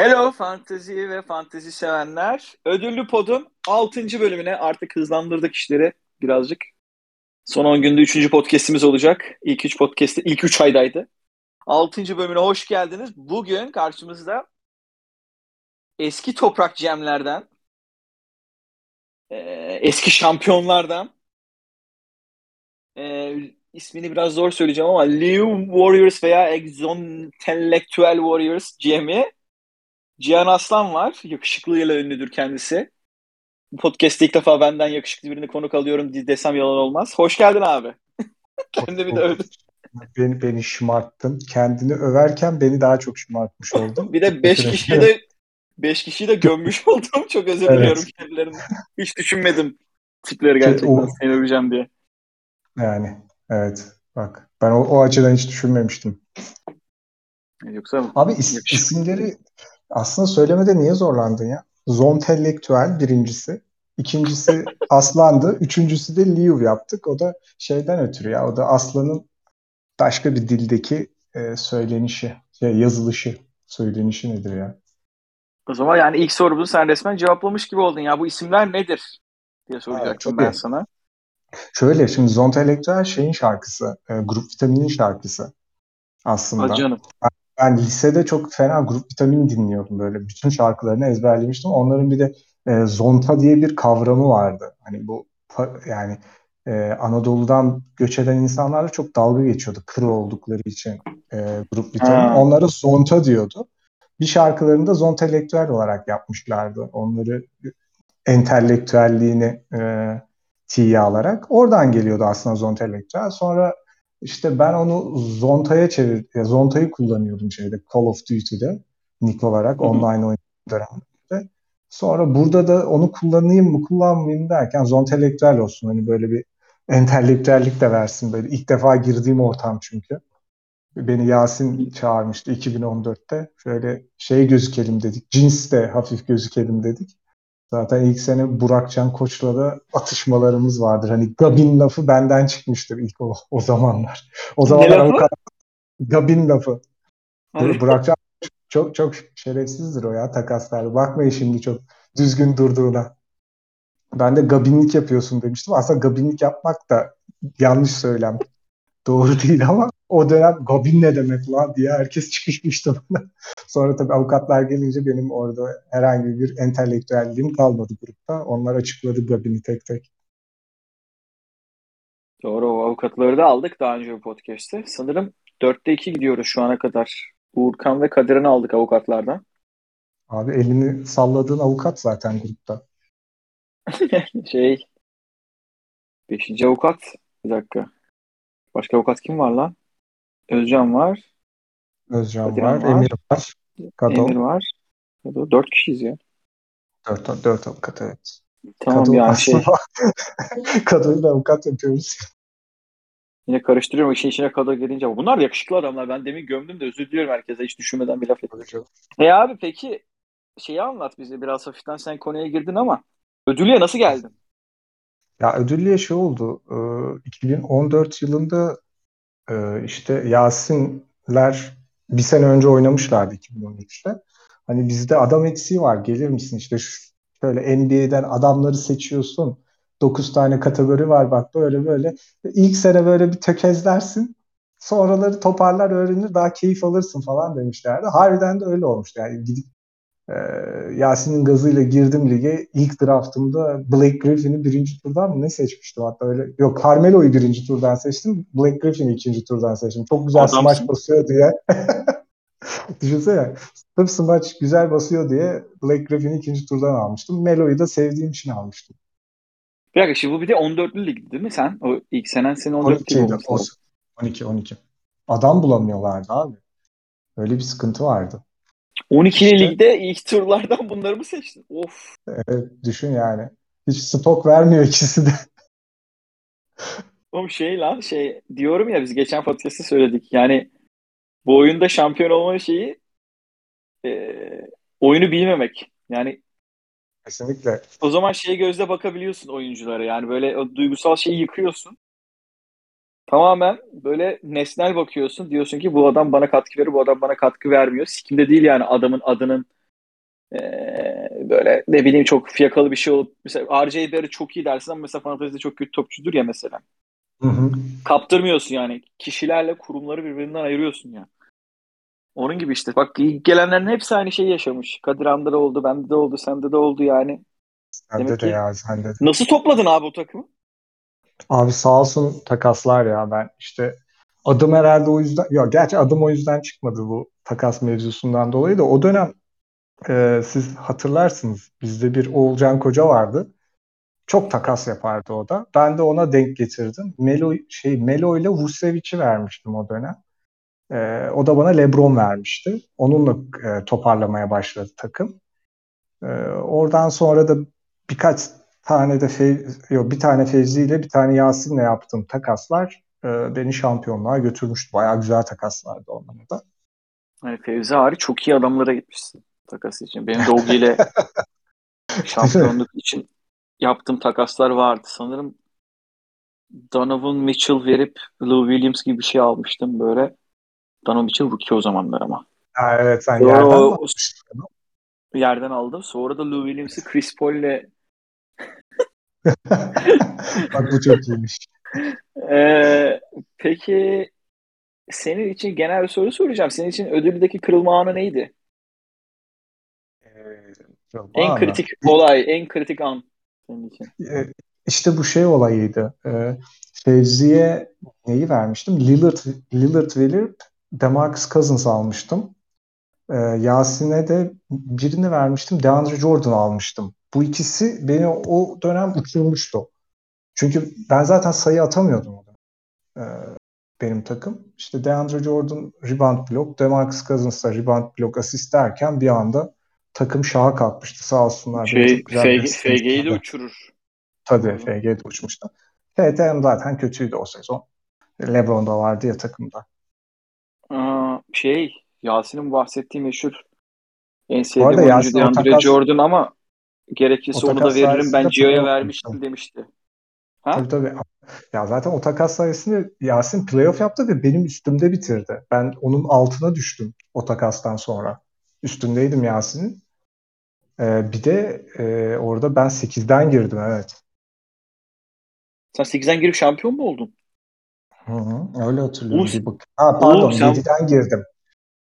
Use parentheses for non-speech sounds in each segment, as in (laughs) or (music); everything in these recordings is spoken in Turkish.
Hello fantezi ve fantezi sevenler. Ödüllü Pod'un 6. bölümüne artık hızlandırdık işleri birazcık. Son 10 günde 3. podcast'imiz olacak. İlk 3 podcast'te ilk 3 aydaydı. 6. bölümüne hoş geldiniz. Bugün karşımızda eski toprak cemlerden, eski şampiyonlardan, ismini biraz zor söyleyeceğim ama Liu Warriors veya Exontellectual Warriors GM'i Cihan Aslan var. Yakışıklıyla ünlüdür kendisi. Bu podcast'te ilk defa benden yakışıklı birini konuk alıyorum desem yalan olmaz. Hoş geldin abi. Kendimi (laughs) de övdüm. Beni, beni şımarttın. Kendini överken beni daha çok şımartmış oldun. bir de 5 kişiyi de 5 kişiyi de gömmüş (laughs) oldum. Çok özür evet. diliyorum kendilerinden. Hiç düşünmedim tipleri gerçekten o, seni öveceğim diye. Yani evet. Bak ben o, o açıdan hiç düşünmemiştim. Yoksa Abi is, isimleri aslında söylemede niye zorlandın ya? Zontelektüel birincisi. İkincisi (laughs) Aslan'dı. Üçüncüsü de Liu yaptık. O da şeyden ötürü ya. O da Aslan'ın başka bir dildeki e, söylenişi, şey, yazılışı, söylenişi nedir ya? O zaman yani ilk sorumuzu sen resmen cevaplamış gibi oldun ya. Bu isimler nedir? diye soracaktım evet, ben sana. Şöyle şimdi Zontelektüel şeyin şarkısı, e, Grup Vitamin'in şarkısı aslında. Hadi canım. Ben lisede çok fena grup vitamin dinliyordum böyle. Bütün şarkılarını ezberlemiştim. Onların bir de e, zonta diye bir kavramı vardı. Hani bu yani e, Anadolu'dan göç eden insanlarla çok dalga geçiyordu. Kır oldukları için e, grup vitamin. Ha. Onlara zonta diyordu. Bir şarkılarında zontelektüel olarak yapmışlardı. Onları entelektüelliğini e, tiye alarak. Oradan geliyordu aslında zontelektüel. Sonra işte ben onu Zonta'ya çevir, Zonta'yı kullanıyordum şeyde Call of Duty'de nick olarak online oyun döneminde. Sonra burada da onu kullanayım mı kullanmayayım derken zontelektüel olsun. Hani böyle bir entelektüellik de versin böyle. ilk defa girdiğim ortam çünkü. Beni Yasin çağırmıştı 2014'te. Şöyle şey gözükelim dedik. Cins de hafif gözükelim dedik. Zaten ilk sene Burakcan Koç'la da atışmalarımız vardır. Hani Gabin lafı benden çıkmıştır ilk o, o zamanlar. O zamanlar avukat Gabin lafı. Hayır. Burakcan çok çok şerefsizdir o ya takaslar. Bakmayın şimdi çok düzgün durduğuna. Ben de gabinlik yapıyorsun demiştim. Aslında gabinlik yapmak da yanlış söylem. Doğru değil ama o dönem Gobin ne demek lan diye herkes çıkışmıştı bana. (laughs) Sonra tabii avukatlar gelince benim orada herhangi bir entelektüelliğim kalmadı grupta. Onlar açıkladı Gobin'i tek tek. Doğru o avukatları da aldık daha önce bu podcast'te. Sanırım 4'te 2 gidiyoruz şu ana kadar. Uğurkan ve Kadir'ini aldık avukatlardan. Abi elini salladığın avukat zaten grupta. (laughs) şey Beşinci avukat. Bir dakika. Başka avukat kim var lan? Özcan var. Özcan var, var. Emir var. Kado. Emir var. Kado. Dört kişiyiz ya. Dört, dört avukat evet. Tamam Kado yani şey. (laughs) Kado'yu da avukat yapıyoruz. Yine karıştırıyorum işin içine Kado gelince. Bunlar yakışıklı adamlar. Ben demin gömdüm de özür diliyorum herkese. Hiç düşünmeden bir laf ettim. E abi peki şeyi anlat bize biraz hafiften sen konuya girdin ama ödüllüye nasıl geldin? Ya ödüllüye şey oldu. 2014 yılında işte Yasinler bir sene önce oynamışlardı 2013'te. Hani bizde adam eksiği var. Gelir misin işte şöyle NBA'den adamları seçiyorsun. 9 tane kategori var bak böyle böyle. İlk sene böyle bir tökezlersin. Sonraları toparlar öğrenir daha keyif alırsın falan demişlerdi. Harbiden de öyle olmuştu. Yani gidip Yasin'in gazıyla girdim lige. İlk draftımda Blake Griffin'i birinci turdan mı ne seçmiştim hatta öyle. Yok Carmelo'yu birinci turdan seçtim. Blake Griffin'i ikinci turdan seçtim. Çok güzel Adamsın. smaç basıyor diye. (laughs) Düşünsene. Sırf smaç güzel basıyor diye Blake Griffin'i ikinci turdan almıştım. Melo'yu da sevdiğim için almıştım. Bir dakika şimdi bu bir de 14'lü lig değil mi sen? O ilk senen senin 14 lig olması 12 12. Adam bulamıyorlardı abi. Öyle bir sıkıntı vardı. 12 işte, ligde ilk turlardan bunları mı seçtin? Of. Evet, düşün yani. Hiç stok vermiyor ikisi de. Oğlum şey lan şey diyorum ya biz geçen podcast'ta söyledik. Yani bu oyunda şampiyon olma şeyi e, oyunu bilmemek. Yani Kesinlikle. O zaman şeye gözle bakabiliyorsun oyunculara. Yani böyle o duygusal şeyi yıkıyorsun. Tamamen böyle nesnel bakıyorsun. Diyorsun ki bu adam bana katkı veriyor, bu adam bana katkı vermiyor. Sikimde değil yani adamın adının Ee, böyle ne bileyim çok fiyakalı bir şey olup mesela RJ Barrett çok iyi dersin ama mesela fantezide çok kötü topçudur ya mesela. Hı hı. Kaptırmıyorsun yani. Kişilerle kurumları birbirinden ayırıyorsun ya. Onun gibi işte. Bak gelenlerin hepsi aynı şeyi yaşamış. Kadir Andra oldu, bende de oldu, sende de oldu yani. Sende Demek de ya sende de. Nasıl topladın abi o takımı? Abi sağ olsun takaslar ya ben işte adım herhalde o yüzden yok gerçi adım o yüzden çıkmadı bu takas mevzusundan dolayı da o dönem e, siz hatırlarsınız bizde bir Oğulcan Koca vardı. Çok takas yapardı o da. Ben de ona denk getirdim. Melo şey Melo ile Vucevic'i vermiştim o dönem. E, o da bana LeBron vermişti. Onunla e, toparlamaya başladı takım. E, oradan sonra da birkaç tane de Fev- yok, bir tane Fevzi ile bir tane Yasin'le yaptığım takaslar e, beni şampiyonluğa götürmüştü. Bayağı güzel takaslardı onların da. Hani Fevzi Ağrı çok iyi adamlara gitmişsin takas için. Benim Dolgi ile (laughs) şampiyonluk için yaptığım takaslar vardı. Sanırım Donovan Mitchell verip Lou Williams gibi bir şey almıştım böyle. Donovan Mitchell rookie o zamanlar ama. Ha, evet sen yerden o- yerden aldım. Sonra da Lou Williams'ı Chris Paul ile (laughs) Bak bu çok iyiymiş. Ee, peki senin için genel bir soru soracağım. Senin için ödüldeki kırılma anı neydi? Ee, En Valla. kritik olay, en kritik an senin için. E, İşte bu şey olayıydı. E, Fevzi'ye neyi vermiştim? Lillard, Lillard verip DeMarcus Cousins almıştım. E, Yasin'e de birini vermiştim. DeAndre Jordan almıştım. Bu ikisi beni o dönem uçurmuştu. Çünkü ben zaten sayı atamıyordum o dönem. E, benim takım. İşte DeAndre Jordan rebound blok, DeMarcus Cousins da rebound blok asist derken bir anda takım şaha kalkmıştı. Sağ olsunlar. Şey, FG. FG'yi de uçurur. Tabii. FG de uçmuştu. FTM zaten kötüydü o sezon. LeBron da vardı ya takımda. Aa, şey, Yasin'in bahsettiği meşhur en sevdiğim oyuncu Yasin DeAndre takas- Jordan ama gerekirse onu da veririm. Ben Gio'ya vermiştim demişti. Ha? Tabii tabii. Ya zaten o takas sayesinde Yasin playoff yaptı ve benim üstümde bitirdi. Ben onun altına düştüm o takastan sonra. Üstündeydim Yasin'in. Ee, bir de e, orada ben 8'den girdim evet. Sen 8'den girip şampiyon mu oldun? Hı hı, öyle hatırlıyorum. Oğlum, Bir bak. Ha, pardon oğlum sen- 7'den girdim.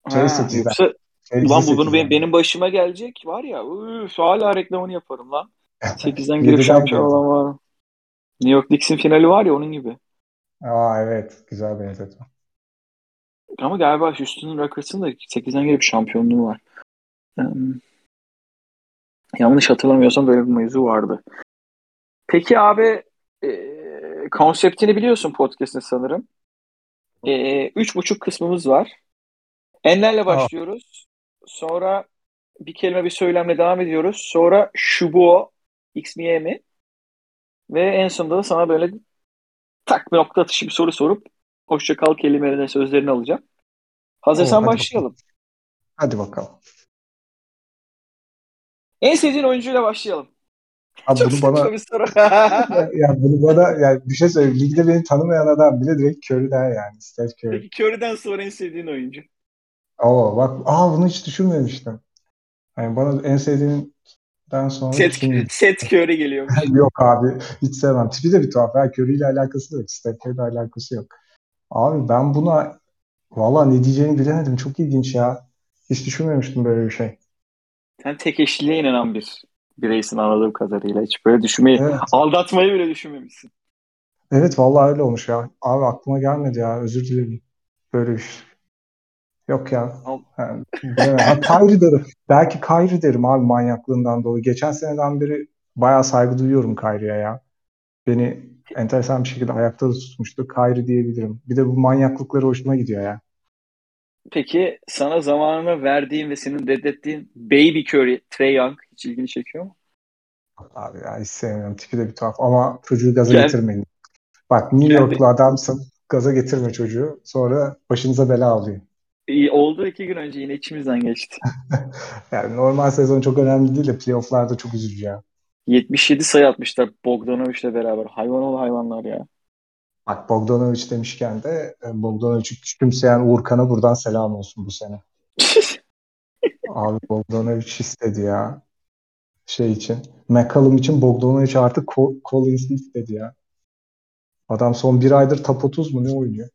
Şey 8'den. yoksa ulan bu bunu 8'den. benim, benim başıma gelecek var ya. Üf, hala reklamını yaparım lan. 8'den girip 7'den şampiyon olan var. New York Knicks'in finali var ya onun gibi. Aa evet güzel benzetme. Ama galiba Houston'un Rockets'ın da 8'den girip şampiyonluğu var. Hmm. Yanlış hatırlamıyorsam böyle bir mevzu vardı. Peki abi e, konseptini biliyorsun podcast'ın sanırım. E, üç buçuk kısmımız var. Enlerle başlıyoruz. Sonra bir kelime bir söylemle devam ediyoruz. Sonra şubu X mi Y mi? Ve en sonunda da sana böyle tak bir nokta atışı bir soru sorup hoşça kal kelimelerine sözlerini alacağım. Hazırsan Oo, başlayalım. Hadi bakalım. En sevdiğin oyuncuyla başlayalım. Abi Çok bunu bana bir soru. ya, ya bunu bana ya bir şey söyleyeyim. Ligde beni tanımayan adam bile direkt Curry der yani. Steph Curry. Peki Curry'den sonra en sevdiğin oyuncu? Oo bak aa bunu hiç düşünmemiştim. Yani bana en sevdiğimden sonra Set, set Curry geliyor. (laughs) Yok abi hiç sevmem. Tipi de bir tuhaf. Ha, Curry ile alakası da yok. Steph ile alakası yok. Abi ben buna valla ne diyeceğimi bilemedim. Çok ilginç ya. Hiç düşünmemiştim böyle bir şey. Sen tek eşliliğe inanan bir bireysin anladığım kadarıyla. Hiç böyle düşünmeyi, Evet. aldatmayı bile düşünmemişsin. Evet vallahi öyle olmuş ya. Abi aklıma gelmedi ya. Özür dilerim. Böyle bir şey. Yok ya. Yani, bilemem. ha, Kyrie derim. Belki Kyrie derim abi manyaklığından dolayı. Geçen seneden beri bayağı saygı duyuyorum Kyrie'ye ya. Beni enteresan bir şekilde ayakta da tutmuştu. Kyrie diyebilirim. Bir de bu manyaklıkları hoşuma gidiyor ya. Peki sana zamanını verdiğin ve senin reddettiğin Baby Curry, Trey Young hiç ilgini çekiyor mu? Abi ya hiç sevmiyorum. Tipi de bir tuhaf. Ama çocuğu gaza Gel. getirmeyin. Bak New Gel. Yorklu adamsın. Gaza getirme çocuğu. Sonra başınıza bela alıyor. İyi, oldu iki gün önce yine içimizden geçti. (laughs) Yani normal sezon çok önemli değil de playofflarda çok üzücü ya. 77 sayı atmışlar Bogdanovic'le beraber. Hayvan ol hayvanlar ya. Bak Bogdanovic demişken de e, Bogdanovic'i küçümseyen Uğurkan'a buradan selam olsun bu sene. (laughs) Abi Bogdanovic istedi ya. Şey için. McCallum için Bogdanovic artık Collins'i istedi ya. Adam son bir aydır 30 mu ne oynuyor?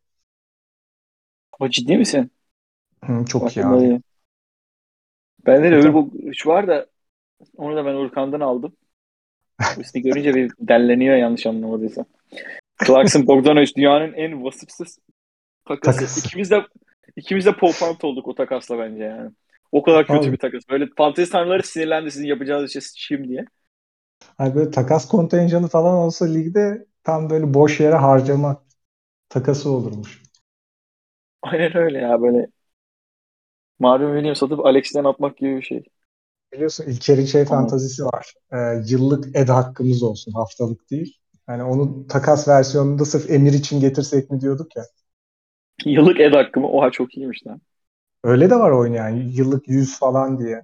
O ciddi misin? Hı, çok iyi abi. Bende de öbür Bogdanovic var da onu da ben Urkan'dan aldım. Üstünü görünce bir delleniyor yanlış anlamadıysam. Clarkson Bogdanovic dünyanın en vasıfsız takası. Takas. İkimiz de ikimiz de popant olduk o takasla bence yani. O kadar kötü Abi. bir takas. Böyle fantezi tanrıları sinirlendi sizin yapacağınız işe sıçayım diye. Hani böyle takas kontenjanı falan olsa ligde tam böyle boş yere harcama takası olurmuş. Aynen öyle ya böyle Marvin Williams satıp Alex'den atmak gibi bir şey. Biliyorsun İlker'in şey tamam. fantazisi var. Ee, yıllık ed hakkımız olsun haftalık değil. Yani onun takas versiyonunda sırf Emir için getirsek mi diyorduk ya. Yıllık ed hakkı mı? Oha çok iyiymiş lan. Öyle de var oynayan. Yıllık 100 falan diye.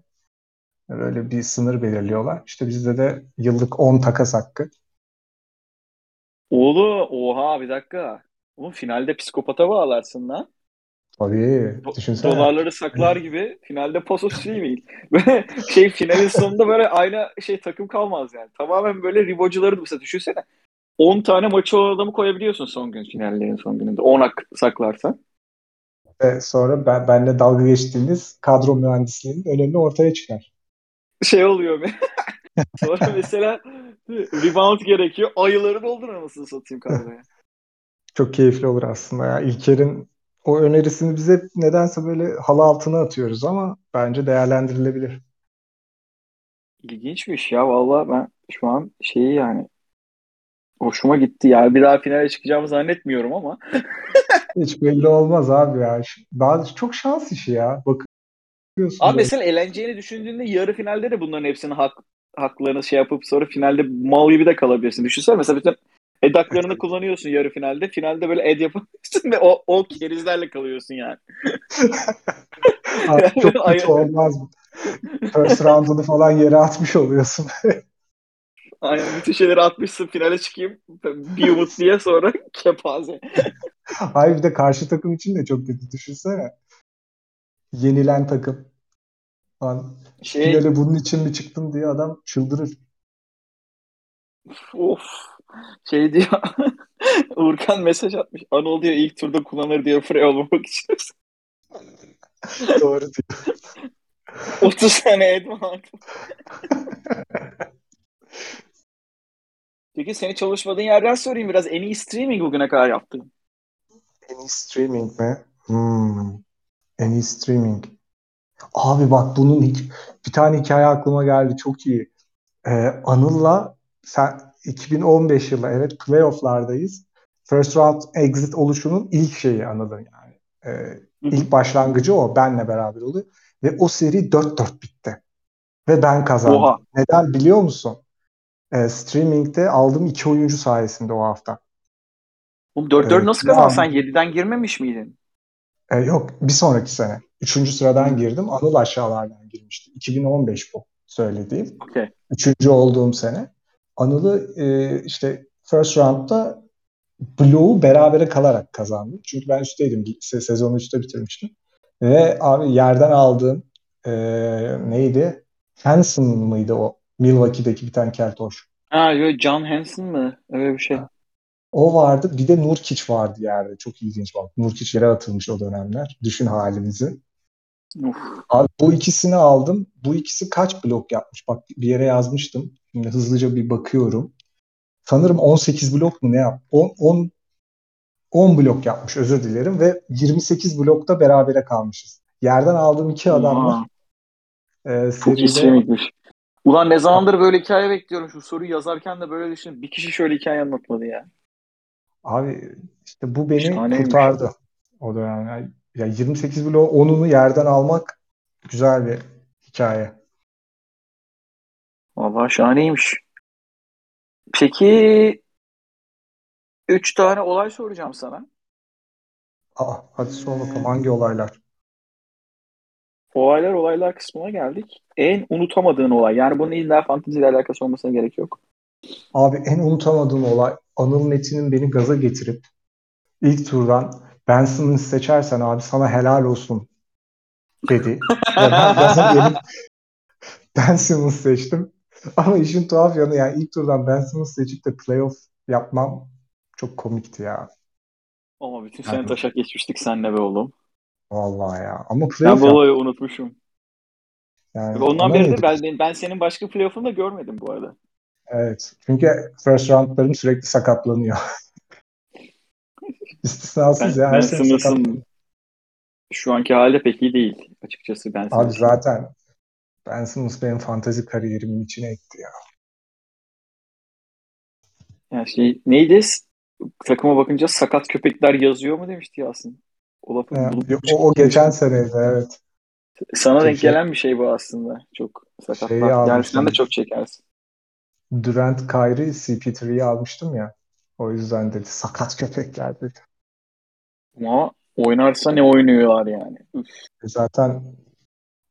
Öyle bir sınır belirliyorlar. İşte bizde de yıllık 10 takas hakkı. Oğlu oha bir dakika. Oğlum finalde psikopata bağlarsın lan. Tabii. Düşünsene. Dolarları saklar gibi finalde pasos şey mi? (laughs) Böyle şey finalin sonunda böyle aynı şey takım kalmaz yani. Tamamen böyle ribocuları da mesela düşünsene. 10 tane maçı olan adamı koyabiliyorsun son gün finallerin son gününde. 10 hak saklarsan. Ve sonra ben, benle dalga geçtiğiniz kadro mühendisliğinin önemi ortaya çıkar. Şey oluyor mu? (laughs) sonra mesela rebound gerekiyor. Ayıları doldur anasını satayım kadroya. Çok keyifli olur aslında ya. İlker'in o önerisini bize nedense böyle halı altına atıyoruz ama bence değerlendirilebilir. İlginçmiş ya valla ben şu an şeyi yani hoşuma gitti yani bir daha finale çıkacağımı zannetmiyorum ama. (laughs) Hiç belli olmaz abi ya. Bazı çok şans işi ya. Bakıyorsun. Abi mesela eğleneceğini düşündüğünde yarı finalde de bunların hepsini hak haklarını şey yapıp sonra finalde mal gibi de kalabilirsin. Düşünsene mesela bütün ed haklarını kullanıyorsun yarı finalde. Finalde böyle ed yapamıyorsun ve o, o kerizlerle kalıyorsun yani. (laughs) Abi, çok kötü olmaz mı? First round'unu falan yere atmış oluyorsun. Aynen bütün şeyleri atmışsın finale çıkayım bir umut diye sonra (laughs) kepaze. Hayır bir de karşı takım için de çok kötü düşünsene. Yenilen takım. Lan, şey, finale bunun için mi çıktın diye adam çıldırır. Of. Şey diyor. (laughs) Urkan mesaj atmış. Anıl diyor ilk turda kullanır diyor free olmamak için. (laughs) Doğru diyor. (laughs) 30 sene Edman. Peki seni çalışmadığın yerden sorayım biraz. En iyi streaming bugüne kadar yaptın. En iyi streaming mi? Hmm. En iyi streaming. Abi bak bunun hiç bir tane hikaye aklıma geldi. Çok iyi. Ee, Anıl'la sen 2015 yılı evet playofflardayız. First round exit oluşunun ilk şeyi Anıl'ın yani. Ee, ilk başlangıcı o. Benle beraber oluyor. Ve o seri 4-4 bitti. Ve ben kazandım. Oha. Neden biliyor musun? e, streamingde aldığım iki oyuncu sayesinde o hafta. Oğlum 4-4 nasıl kazandın? Sen 7'den girmemiş miydin? E, yok bir sonraki sene. Üçüncü sıradan girdim. Anıl aşağılardan girmişti. 2015 bu söylediğim. Okay. Üçüncü olduğum sene. Anıl'ı e, işte first round'da Blue'u berabere kalarak kazandım. Çünkü ben üstteydim. Sezonu üstte bitirmiştim. Ve abi yerden aldığım e, neydi? Hansen mıydı o? Milwaukee'deki bir tane keltoş. Ha yok John Hansen mı? Öyle bir şey. O vardı. Bir de Nurkic vardı yerde. Çok ilginç bak. Nurkic yere atılmış o dönemler. Düşün halimizi. Of. Abi bu ikisini aldım. Bu ikisi kaç blok yapmış? Bak bir yere yazmıştım. Şimdi hızlıca bir bakıyorum. Sanırım 18 blok mu ne yap? 10, 10 10 blok yapmış özür dilerim ve 28 blokta berabere kalmışız. Yerden aldığım iki adamla e, seride, Ulan ne zamandır böyle hikaye bekliyorum. Şu soruyu yazarken de böyle düşün. Bir kişi şöyle hikaye anlatmadı ya. Abi işte bu beni Şahaneymiş. kurtardı. O da yani. Ya 28 bloğu 10'unu yerden almak güzel bir hikaye. Vallahi şahaneymiş. Peki üç tane olay soracağım sana. Aa, hadi sor bakalım hangi olaylar? Olaylar olaylar kısmına geldik. En unutamadığın olay. Yani bunun illa fanteziyle alakası olmasına gerek yok. Abi en unutamadığım olay Anıl Metin'in beni gaza getirip ilk turdan Ben Simmons seçersen abi sana helal olsun dedi. (laughs) Ve ben benim (laughs) Ben Simmons seçtim. (laughs) Ama işin tuhaf yanı yani ilk turdan Ben Simmons seçip de playoff yapmam çok komikti ya. Ama bütün sene taşak geçmiştik senle be oğlum. Vallahi ya. Ama Ben playoff bu yap- olayı unutmuşum. yani Ondan beri de ben, ben senin başka playoff'unu da görmedim bu arada. Evet. Çünkü first roundlarım sürekli sakatlanıyor. (laughs) İstisnasız Ben, ya. Her ben sakatlanıyor. şu anki hali pek iyi değil açıkçası Ben Abi zaten Ben Simmons benim fantazi kariyerimin içine etti ya. Yani şey neydi? Takıma bakınca sakat köpekler yazıyor mu demişti Yasin. O lafı Yani o, o geçen seneydi evet. Sana denk Şey- gelen bir şey bu aslında. Çok sakatlar. Yani sen de çok çekersin. Durant, Kyrie, CP3'yi almıştım ya. O yüzden dedi sakat köpekler dedi. Ama oynarsa ne oynuyorlar yani. Üf. Zaten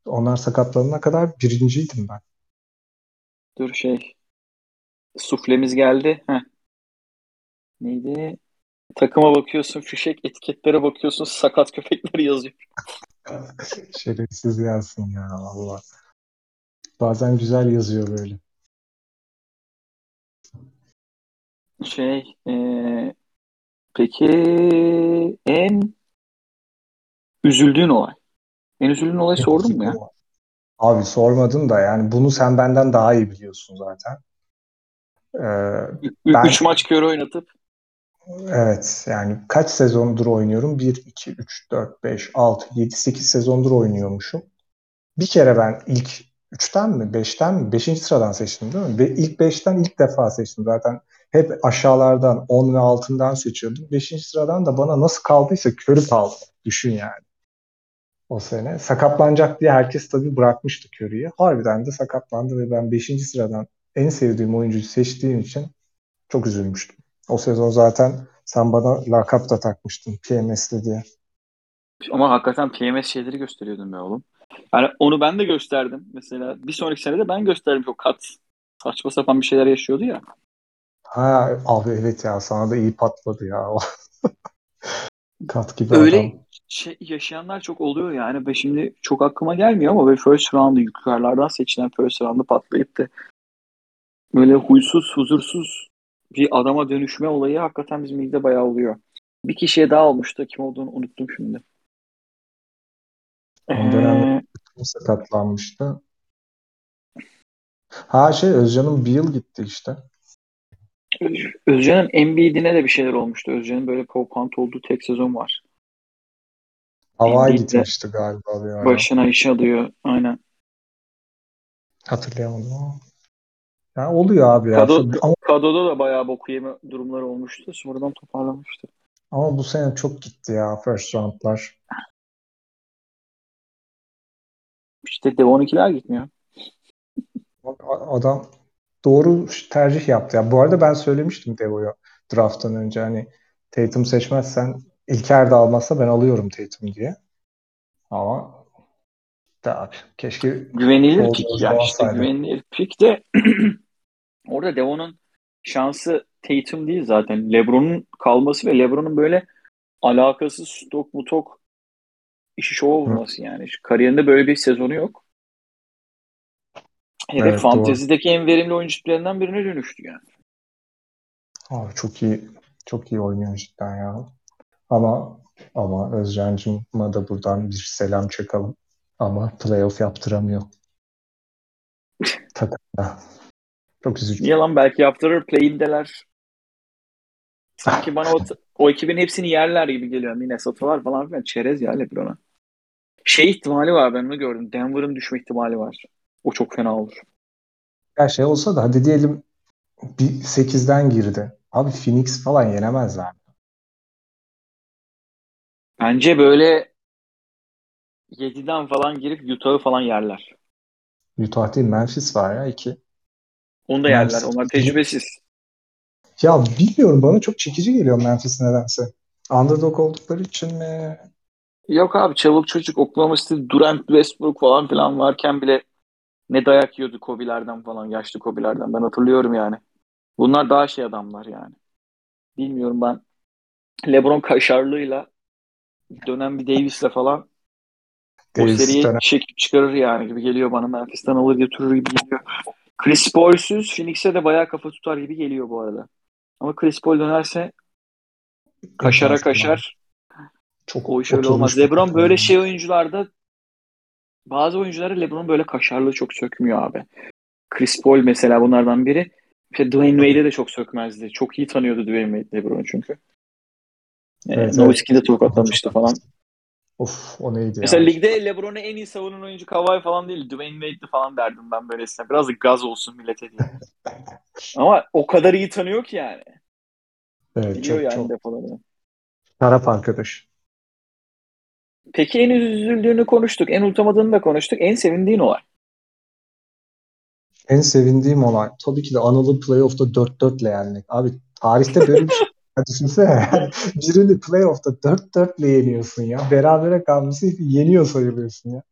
onlar sakatlanana kadar birinciydim ben. Dur şey. Suflemiz geldi. Heh. Neydi? Takıma bakıyorsun, fişek etiketlere bakıyorsun, sakat köpekler yazıyor. (laughs) Şerefsiz yazsın ya Allah. Bazen güzel yazıyor böyle. Şey, eee, peki en üzüldüğün olay? En üzüldüğün olayı sordun mu ya? Abi sormadın da yani bunu sen benden daha iyi biliyorsun zaten. Ee, Ben- Üç maç körü oynatıp evet yani kaç sezondur oynuyorum? 1, 2, 3, 4, 5, 6, 7, 8 sezondur oynuyormuşum. Bir kere ben ilk 3'ten mi 5'ten mi 5. sıradan seçtim değil mi? Ve ilk 5'ten ilk defa seçtim. Zaten hep aşağılardan 10 ve altından seçiyordum. 5. sıradan da bana nasıl kaldıysa körü kaldı. Düşün yani. O sene. Sakatlanacak diye herkes tabii bırakmıştı Curry'i. Harbiden de sakatlandı ve ben 5. sıradan en sevdiğim oyuncuyu seçtiğim için çok üzülmüştüm. O sezon zaten sen bana lakap da takmıştın PMS'li diye. ama hakikaten PMS şeyleri gösteriyordun be oğlum. Yani onu ben de gösterdim. Mesela bir sonraki sene de ben gösterdim. O kat saçma sapan bir şeyler yaşıyordu ya. Ha abi evet ya sana da iyi patladı ya. o. (laughs) Kat gibi Öyle adam. Şey yaşayanlar çok oluyor yani. Ben şimdi çok aklıma gelmiyor ama böyle first round'ı yukarılardan seçilen first round'ı patlayıp da böyle huysuz, huzursuz bir adama dönüşme olayı hakikaten bizim ligde bayağı oluyor. Bir kişiye daha olmuştu. Kim olduğunu unuttum şimdi. O dönemde- Ee, sakatlanmıştı. Ha şey Özcan'ın bir yıl gitti işte. Öz- Özcan'ın Embiid'ine de bir şeyler olmuştu. Özcan'ın böyle pop olduğu tek sezon var. Havaya gitmişti galiba bir ara. Başına iş alıyor. Aynen. Hatırlayamadım ama. Ya oluyor abi ya. Kado, Ama, Kado'da da bayağı boku yeme durumları olmuştu. Sonradan toparlamıştı. ama bu sene çok gitti ya first roundlar. İşte Devon 2'ler gitmiyor. Adam doğru tercih yaptı. Ya bu arada ben söylemiştim Devo'ya draft'tan önce hani Tatum seçmezsen İlker de almazsa ben alıyorum Tatum diye. Ama da abi keşke Güvenilir pik ya işte güvenilir pik de (clears throat) orada Devon'un şansı Tatum değil zaten. LeBron'un kalması ve LeBron'un böyle alakasız stok mutok işi şov olması yani. Şu Kariyerinde böyle bir sezonu yok. Herif Evet, fantezideki en verimli oyuncularından birine dönüştü yani. Abi çok iyi çok iyi oynuyor cidden ya. Ama ama Özcan'cığıma da buradan bir selam çakalım. Ama playoff yaptıramıyor. Takımda. Çok üzücü. Niye lan belki yaptırır play'indeler. Sanki bana o, o ekibin hepsini yerler gibi geliyor. Minnesota'lar falan filan. Çerez ya LeBron'a. Şey ihtimali var ben onu gördüm. Denver'ın düşme ihtimali var. O çok fena olur. Ya şey olsa da hadi diyelim bir 8'den girdi. Abi Phoenix falan yenemezler. Bence böyle 7'den falan girip Utah'ı falan yerler. Utah değil Memphis var ya iki. Onu da yerler. Memphis. Onlar tecrübesiz. Ya bilmiyorum bana çok çekici geliyor Memphis nedense. Underdog oldukları için mi? Yok abi çabuk çocuk Oklahoma City Durant Westbrook falan filan varken bile ne dayak yiyordu Kobe'lerden falan. Yaşlı Kobe'lerden. Ben hatırlıyorum yani. Bunlar daha şey adamlar yani. Bilmiyorum ben. LeBron kaşarlığıyla dönen bir Davis'le falan o Davis seriyi dönem. çekip çıkarır yani gibi geliyor bana. Memphis'ten alır götürür gibi geliyor. Chris Paul'suz Phoenix'e de bayağı kafa tutar gibi geliyor bu arada. Ama Chris Paul dönerse kaşara kaşar. Çok O iş öyle olmaz. LeBron böyle yani. şey oyuncularda bazı oyuncuları LeBron böyle kaşarlığı çok sökmüyor abi. Chris Paul mesela bunlardan biri. İşte Dwayne Wade'e de çok sökmezdi. Çok iyi tanıyordu Dwayne Wade LeBron'u çünkü. Evet, Evet, evet. Nowitzki de tokatlamıştı falan. Of o neydi Mesela ya? ligde LeBron'u en iyi savunan oyuncu Kawhi falan değil. Dwayne Wade'di falan derdim ben böylesine. Biraz da gaz olsun millete diye. (laughs) Ama o kadar iyi tanıyor ki yani. Evet Biliyor çok yani çok defolarını. taraf arkadaş. Peki en üzüldüğünü konuştuk. En unutamadığını da konuştuk. En sevindiğin olay. En sevindiğim olay tabii ki de Anıl'ı playoff'ta 4-4'le yenmek. Abi tarihte böyle bir şey düşünsene yani (laughs) birini playoff'ta 4-4'le yeniyorsun ya. Berabere kalması yeniyor sayılıyorsun ya.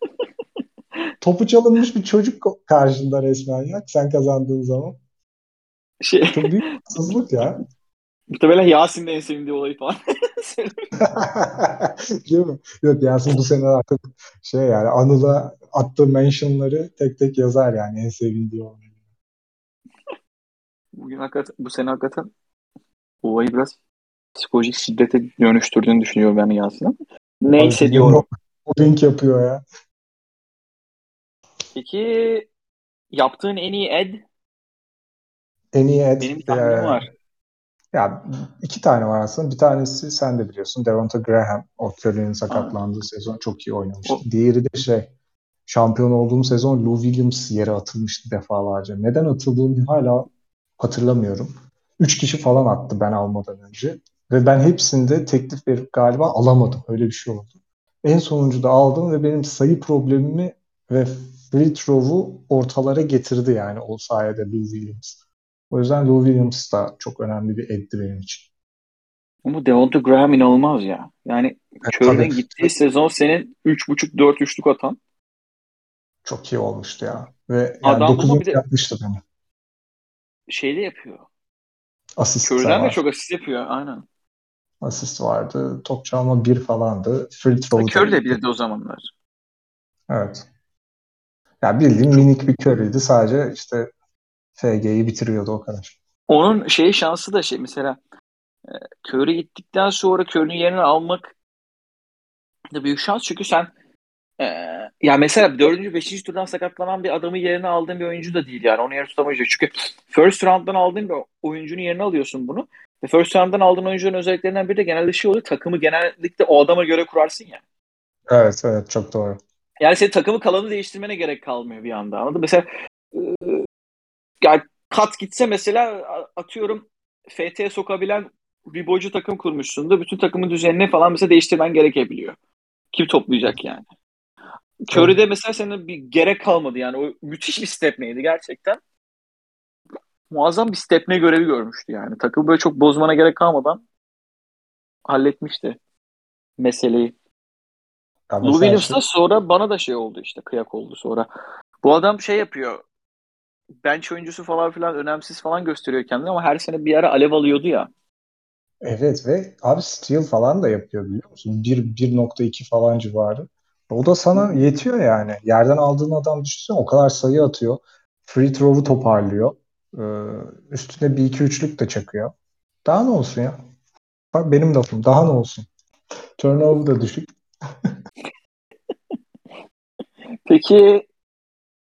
(laughs) Topu çalınmış bir çocuk karşında resmen ya sen kazandığın zaman. Şey, Çok büyük (laughs) haksızlık ya. muhtemelen Yasin'in en sevindiği olayı falan. Değil mi? Yok Yasin bu sene artık şey yani Anıl'a attığı mentionları tek tek yazar yani en sevindiği olay. Bugün hakikaten, bu sene hakikaten olayı biraz psikolojik şiddete dönüştürdüğünü düşünüyorum ben Yasin'in. Neyse diyorum. Mobbing yapıyor ya. Peki yaptığın en iyi ed? En iyi Ed, Benim bir tahminim e, var. Ya iki tane var aslında. Bir tanesi sen de biliyorsun. Devonta Graham. O Curry'nin sakatlandığı sezon çok iyi oynamıştı. O- Diğeri de şey şampiyon olduğum sezon Lou Williams yere atılmıştı defalarca. Neden atıldığını hala hatırlamıyorum. Üç kişi falan attı ben almadan önce. Ve ben hepsinde teklif verip galiba alamadım. Öyle bir şey oldu. En sonuncu da aldım ve benim sayı problemimi ve free throw'u ortalara getirdi yani o sayede Lou Williams. O yüzden Lou Williams da çok önemli bir eddi benim için. Ama Devonta Graham inanılmaz ya. Yani Evet, Curry'nin tabii. gittiği sezon senin 3.5-4 üçlük atan. Çok iyi olmuştu ya. Ve yani Adam ama 9. bir de- yapmıştı beni. Şeyde yapıyor. Asist de Curry'den de çok asist yapıyor. Aynen. Asist vardı. Top çalma bir falandı. Free throw Curry de bilirdi o zamanlar. Evet. Ya bildiğin minik bir Curry'di. Sadece işte FG'yi bitiriyordu o kadar. Onun şey şansı da şey mesela e, Curry gittikten sonra Curry'nin yerini almak da büyük şans çünkü sen e, ya mesela 4. 5. turdan sakatlanan bir adamı yerine aldığın bir oyuncu da değil yani onu yer tutamayacak. Çünkü first round'dan aldığın bir oyuncunun yerine alıyorsun bunu. Ve first round'dan aldığın oyuncunun özelliklerinden biri de genelde şey oluyor. Takımı genellikle o adama göre kurarsın ya. Evet evet çok doğru. Yani senin takımı kalanı değiştirmene gerek kalmıyor bir anda. Anladın? Mesela e, yani kat gitse mesela atıyorum FT'ye sokabilen bir boycu takım kurmuşsun da bütün takımın düzenini falan mesela değiştirmen gerekebiliyor. Kim toplayacak yani? Curry'de mesela senin bir gerek kalmadı yani. O müthiş bir stepneydi gerçekten. Muazzam bir stepne görevi görmüştü yani. Takımı böyle çok bozmana gerek kalmadan halletmişti meseleyi. Ya Lou mesela Williams'tan sonra bana da şey oldu işte kıyak oldu sonra. Bu adam şey yapıyor. Bench oyuncusu falan filan önemsiz falan gösteriyor kendini ama her sene bir ara alev alıyordu ya. Evet ve abi steal falan da yapıyor biliyor musun? 1 1.2 falan civarı. O da sana yetiyor yani. Yerden aldığın adam düşünsene o kadar sayı atıyor. Free throw'u toparlıyor. Ee, üstüne bir iki üçlük de çakıyor. Daha ne olsun ya? Bak benim lafım. Daha ne olsun? Turnover da düşük. (laughs) Peki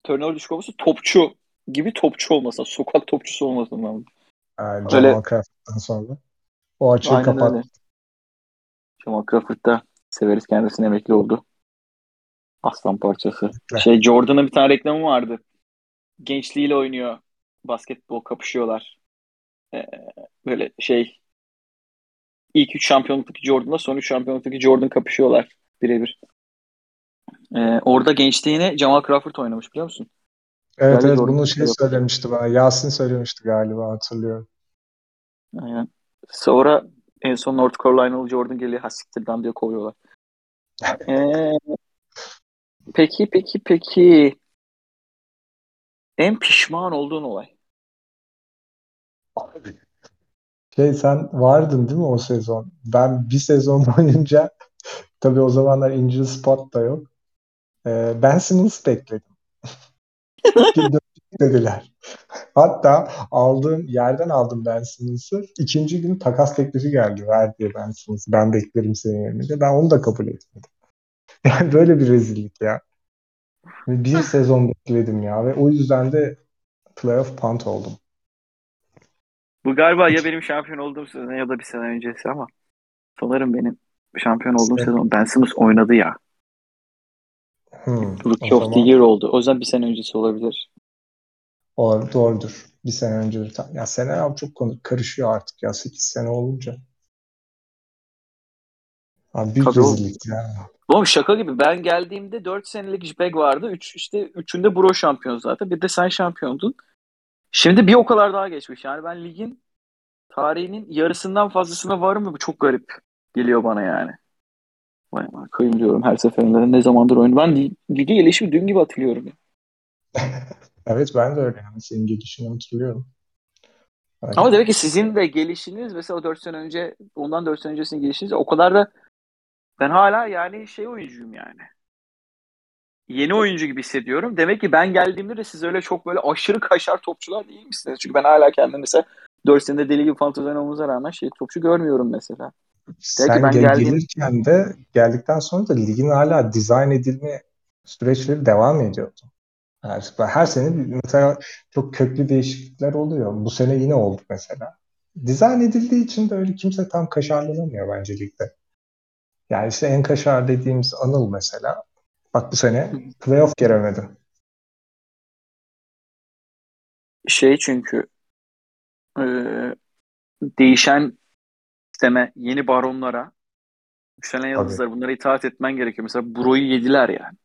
turnover düşük olması topçu gibi topçu olmasa, sokak topçusu olmasın lazım. Yani Öyle- Jamal Crawford'dan sonra. O açığı Aynen kapat. öyle. Jamal Crawford da severiz kendisine emekli oldu. Aslan parçası. Evet. Şey Jordan'ın bir tane reklamı vardı. Gençliğiyle oynuyor. Basketbol kapışıyorlar. Ee, böyle şey ilk üç şampiyonluktaki Jordan'la son üç şampiyonluktaki Jordan kapışıyorlar birebir. Ee, orada gençliğine Jamal Crawford oynamış biliyor musun? Evet Güzel evet Jordan bunu şey söylemişti bana. Yasin söylemişti galiba hatırlıyorum. Aynen. Sonra en son North Carolinalı Jordan geliyor. Ha siktirden diyor kovuyorlar. (laughs) Ee, peki peki peki. En pişman olduğun olay. Abi. Şey sen vardın değil mi o sezon? Ben bir sezon (laughs) boyunca Tabii o zamanlar injury spot da yok. Ee, ben Simmons bekledim. (laughs) dediler. Hatta aldığım yerden aldım Ben Simmons'ı. İkinci gün takas teklifi geldi. Ver diye Ben Simmons'ı. Ben beklerim senin yerine. Ben onu da kabul etmedim. (laughs) Yani böyle bir rezillik ya. Bir sezon bekledim ya ve o yüzden de playoff punt oldum. Bu galiba ya benim şampiyon olduğum sezon ya da bir sene öncesi ama sanırım benim şampiyon olduğum evet. sezon Ben Simmons oynadı ya. Hmm, Rookie of zaman... the Year oldu. O yüzden bir sene öncesi olabilir. Olabilir, doğrudur. Bir sene önce. Ya sene abi çok konu karışıyor artık ya 8 sene olunca. Abi büyük rezillik ya. Oğlum şaka gibi. Ben geldiğimde 4 senelik JPEG vardı. 3 üç, işte üçünde Bro şampiyon zaten. Bir de sen şampiyondun. Şimdi bir o kadar daha geçmiş. Yani ben ligin tarihinin yarısından fazlasına varım mı? Bu çok garip geliyor bana yani. Vay kıyım diyorum her seferinde ne zamandır oyun. Ben lige gelişimi dün gibi hatırlıyorum. (laughs) evet ben de öyle yani senin gelişini hatırlıyorum. Evet. Ama demek ki sizin de gelişiniz mesela o 4 sene önce ondan 4 sene öncesinin gelişiniz o kadar da ben hala yani şey oyuncuyum yani. Yeni oyuncu gibi hissediyorum. Demek ki ben geldiğimde de siz öyle çok böyle aşırı kaşar topçular değil misiniz? Çünkü ben hala kendimi mesela 4 senede deli gibi fantezi oynamamıza rağmen şey topçu görmüyorum mesela. Sen ben gel- geldiğim... gelirken de geldikten sonra da ligin hala dizayn edilme süreçleri devam ediyordu. Her, her sene mesela çok köklü değişiklikler oluyor. Bu sene yine oldu mesela. Dizayn edildiği için de öyle kimse tam kaşarlanamıyor bence ligde. Yani işte en kaşar dediğimiz Anıl mesela. Bak bu sene playoff giremedi. Şey çünkü e, değişen sisteme, yeni baronlara, yükselen yıldızlara bunlara itaat etmen gerekiyor. Mesela Bro'yu yediler yani.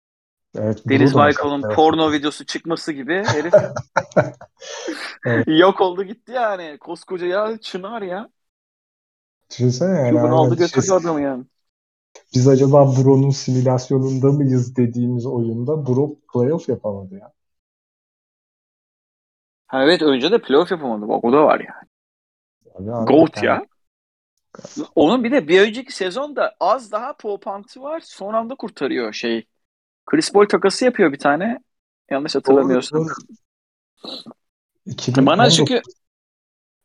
Evet, Deniz Baykal'ın porno videosu çıkması gibi (laughs) herif evet. yok oldu gitti yani. Koskoca ya Çınar ya. Düşünsene yani. Cuban aldı götürdü adamı yani. Biz acaba Bro'nun simülasyonunda mıyız dediğimiz oyunda Bro playoff yapamadı ya. Ha evet önce de playoff yapamadı. Bak o da var yani. Abi, Goat ya. Onun bir de bir önceki sezonda az daha popantı var. Son anda kurtarıyor şey. Chris Paul takası yapıyor bir tane. Yanlış. Doğru, doğru. Bana çünkü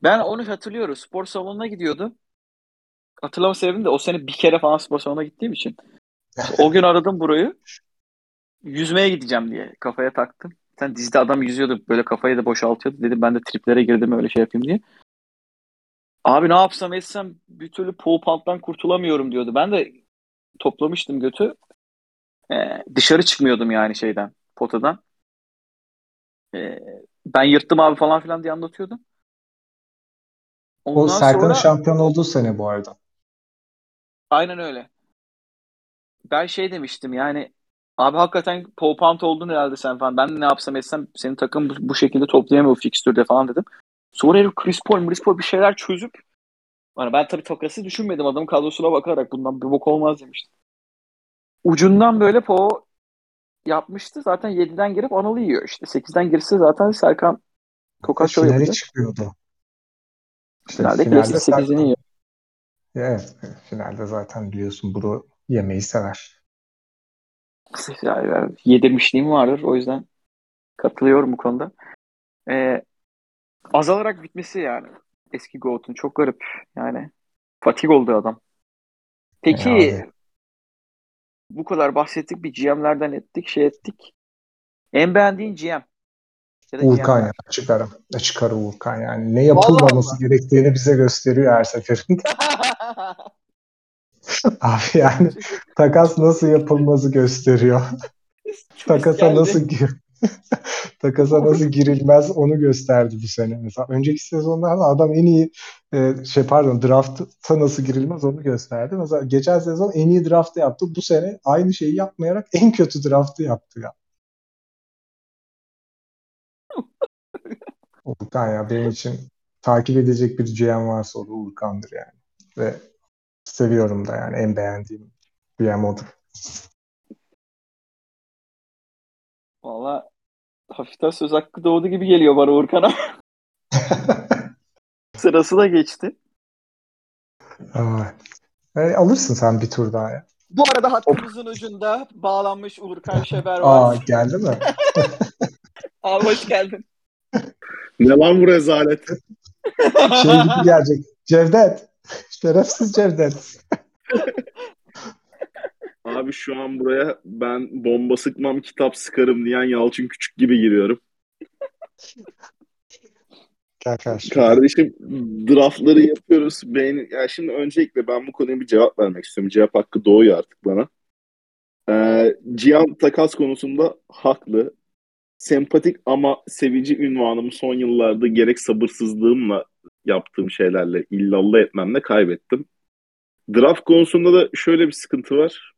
ben onu hatırlıyorum. Spor salonuna gidiyordu. Hatırlama sebebim de o sene bir kere falan spor salonuna gittiğim için. o gün aradım burayı. Yüzmeye gideceğim diye kafaya taktım. Sen dizide adam yüzüyordu. Böyle kafayı da boşaltıyordu. Dedim ben de triplere girdim öyle şey yapayım diye. Abi ne yapsam etsem bir türlü pole pump'tan kurtulamıyorum diyordu. Ben de toplamıştım götü. Ee, dışarı çıkmıyordum yani şeyden, potadan. Ee, ben yırttım abi falan filan diye anlatıyordum. Ondan o Serkan'ın sonra... şampiyon olduğu sene bu arada. Aynen öyle. Ben şey demiştim yani abi hakikaten pole pump oldun herhalde sen falan. Ben ne yapsam etsem senin takım bu, bu şekilde toplayamıyor fixtürde falan dedim. Sonra herif Chris Paul, Chris Paul bir şeyler çözüp yani ben tabii takası düşünmedim. Adamın kadrosuna bakarak bundan bir bok olmaz demiştim. Ucundan böyle Po yapmıştı. Zaten 7'den girip Anıl'ı yiyor işte. 8'den girse zaten Serkan Tokat Show yapacak. çıkıyordu. İşte finalde, finalde 8'ini yiyor. Evet. Finalde zaten biliyorsun bunu yemeyi sever. Yani yedirmişliğim vardır. O yüzden katılıyorum bu konuda. Ee, azalarak bitmesi yani. Eski Goat'un çok garip. Yani fatig oldu adam. Peki yani. bu kadar bahsettik bir GM'lerden ettik şey ettik. En beğendiğin GM? Uğurkan ya çıkarım. Çıkar Uğurkan yani. Ne yapılmaması gerektiğini bize gösteriyor her seferinde. (laughs) (laughs) Abi yani takas nasıl yapılması gösteriyor. Takasa nasıl gir (laughs) takasa nasıl girilmez onu gösterdi bu sene. Mesela önceki sezonlarda adam en iyi e, şey pardon draft'a nasıl girilmez onu gösterdi. Mesela geçen sezon en iyi draft'ı yaptı. Bu sene aynı şeyi yapmayarak en kötü draft'ı yaptı ya. (laughs) Urkan ya benim için takip edecek bir GM varsa o da Urkan'dır yani. Ve seviyorum da yani en beğendiğim GM odur. Valla hafiften söz hakkı doğdu gibi geliyor bana Urkan'a. (laughs) (laughs) Sırası da geçti. Aa, e, alırsın sen bir tur daha ya. Bu arada hattımızın ucunda bağlanmış Uğurkan Şeber Aa var. geldi mi? (laughs) Abi hoş geldin. Ne lan bu rezalet? Şey gibi gelecek. Cevdet. Şerefsiz Cevdet. (laughs) Abi şu an buraya ben bomba sıkmam kitap sıkarım diyen Yalçın Küçük gibi giriyorum. Gel karşı. Kardeşim draftları yapıyoruz. Beğeni... Ya şimdi öncelikle ben bu konuya bir cevap vermek istiyorum. Cevap hakkı doğuyor artık bana. Ee, Cihan takas konusunda haklı. Sempatik ama sevici ünvanımı son yıllarda gerek sabırsızlığımla yaptığım şeylerle illallah etmemle kaybettim. Draft konusunda da şöyle bir sıkıntı var.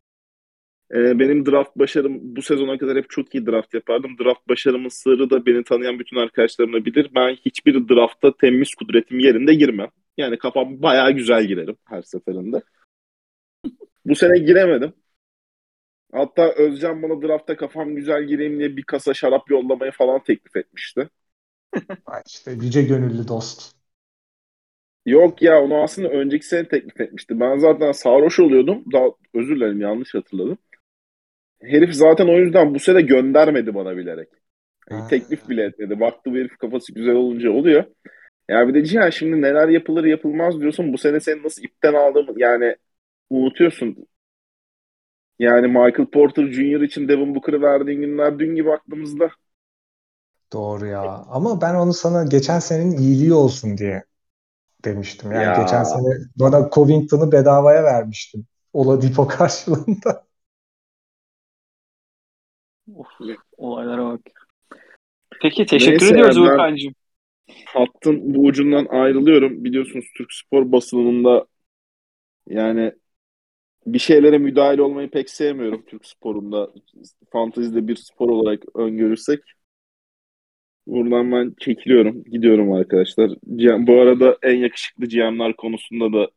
Ee, benim draft başarım bu sezona kadar hep çok iyi draft yapardım. Draft başarımın sırrı da beni tanıyan bütün arkadaşlarım bilir. Ben hiçbir draftta temiz kudretim yerinde girmem. Yani kafam bayağı güzel girerim her seferinde. Bu sene giremedim. Hatta Özcan bana draftta kafam güzel gireyim diye bir kasa şarap yollamayı falan teklif etmişti. İşte yüce gönüllü dost. Yok ya onu aslında önceki sene teklif etmişti. Ben zaten sarhoş oluyordum. Daha özür dilerim yanlış hatırladım. Herif zaten o yüzden bu sene göndermedi bana bilerek. Yani teklif bile etmedi. Baktı bu herif kafası güzel olunca oluyor. Ya bir de Cihan şimdi neler yapılır yapılmaz diyorsun. Bu sene seni nasıl ipten aldığımı yani unutuyorsun. Yani Michael Porter Jr. için Devin Booker'ı verdiğin günler dün gibi aklımızda. Doğru ya. Ama ben onu sana geçen senenin iyiliği olsun diye demiştim. Yani Ya. geçen sene bana Covington'ı bedavaya vermiştim. Oladipo (laughs) karşılığında. Of, olaylara bak. Peki teşekkür Neyse ediyoruz Uğurkan'cığım. Hattın bu ucundan ayrılıyorum. Biliyorsunuz Türk spor basınında yani bir şeylere müdahale olmayı pek sevmiyorum Türk sporunda. Fantezide bir spor olarak öngörürsek. Buradan ben çekiliyorum. Gidiyorum arkadaşlar. Bu arada en yakışıklı GM'ler konusunda da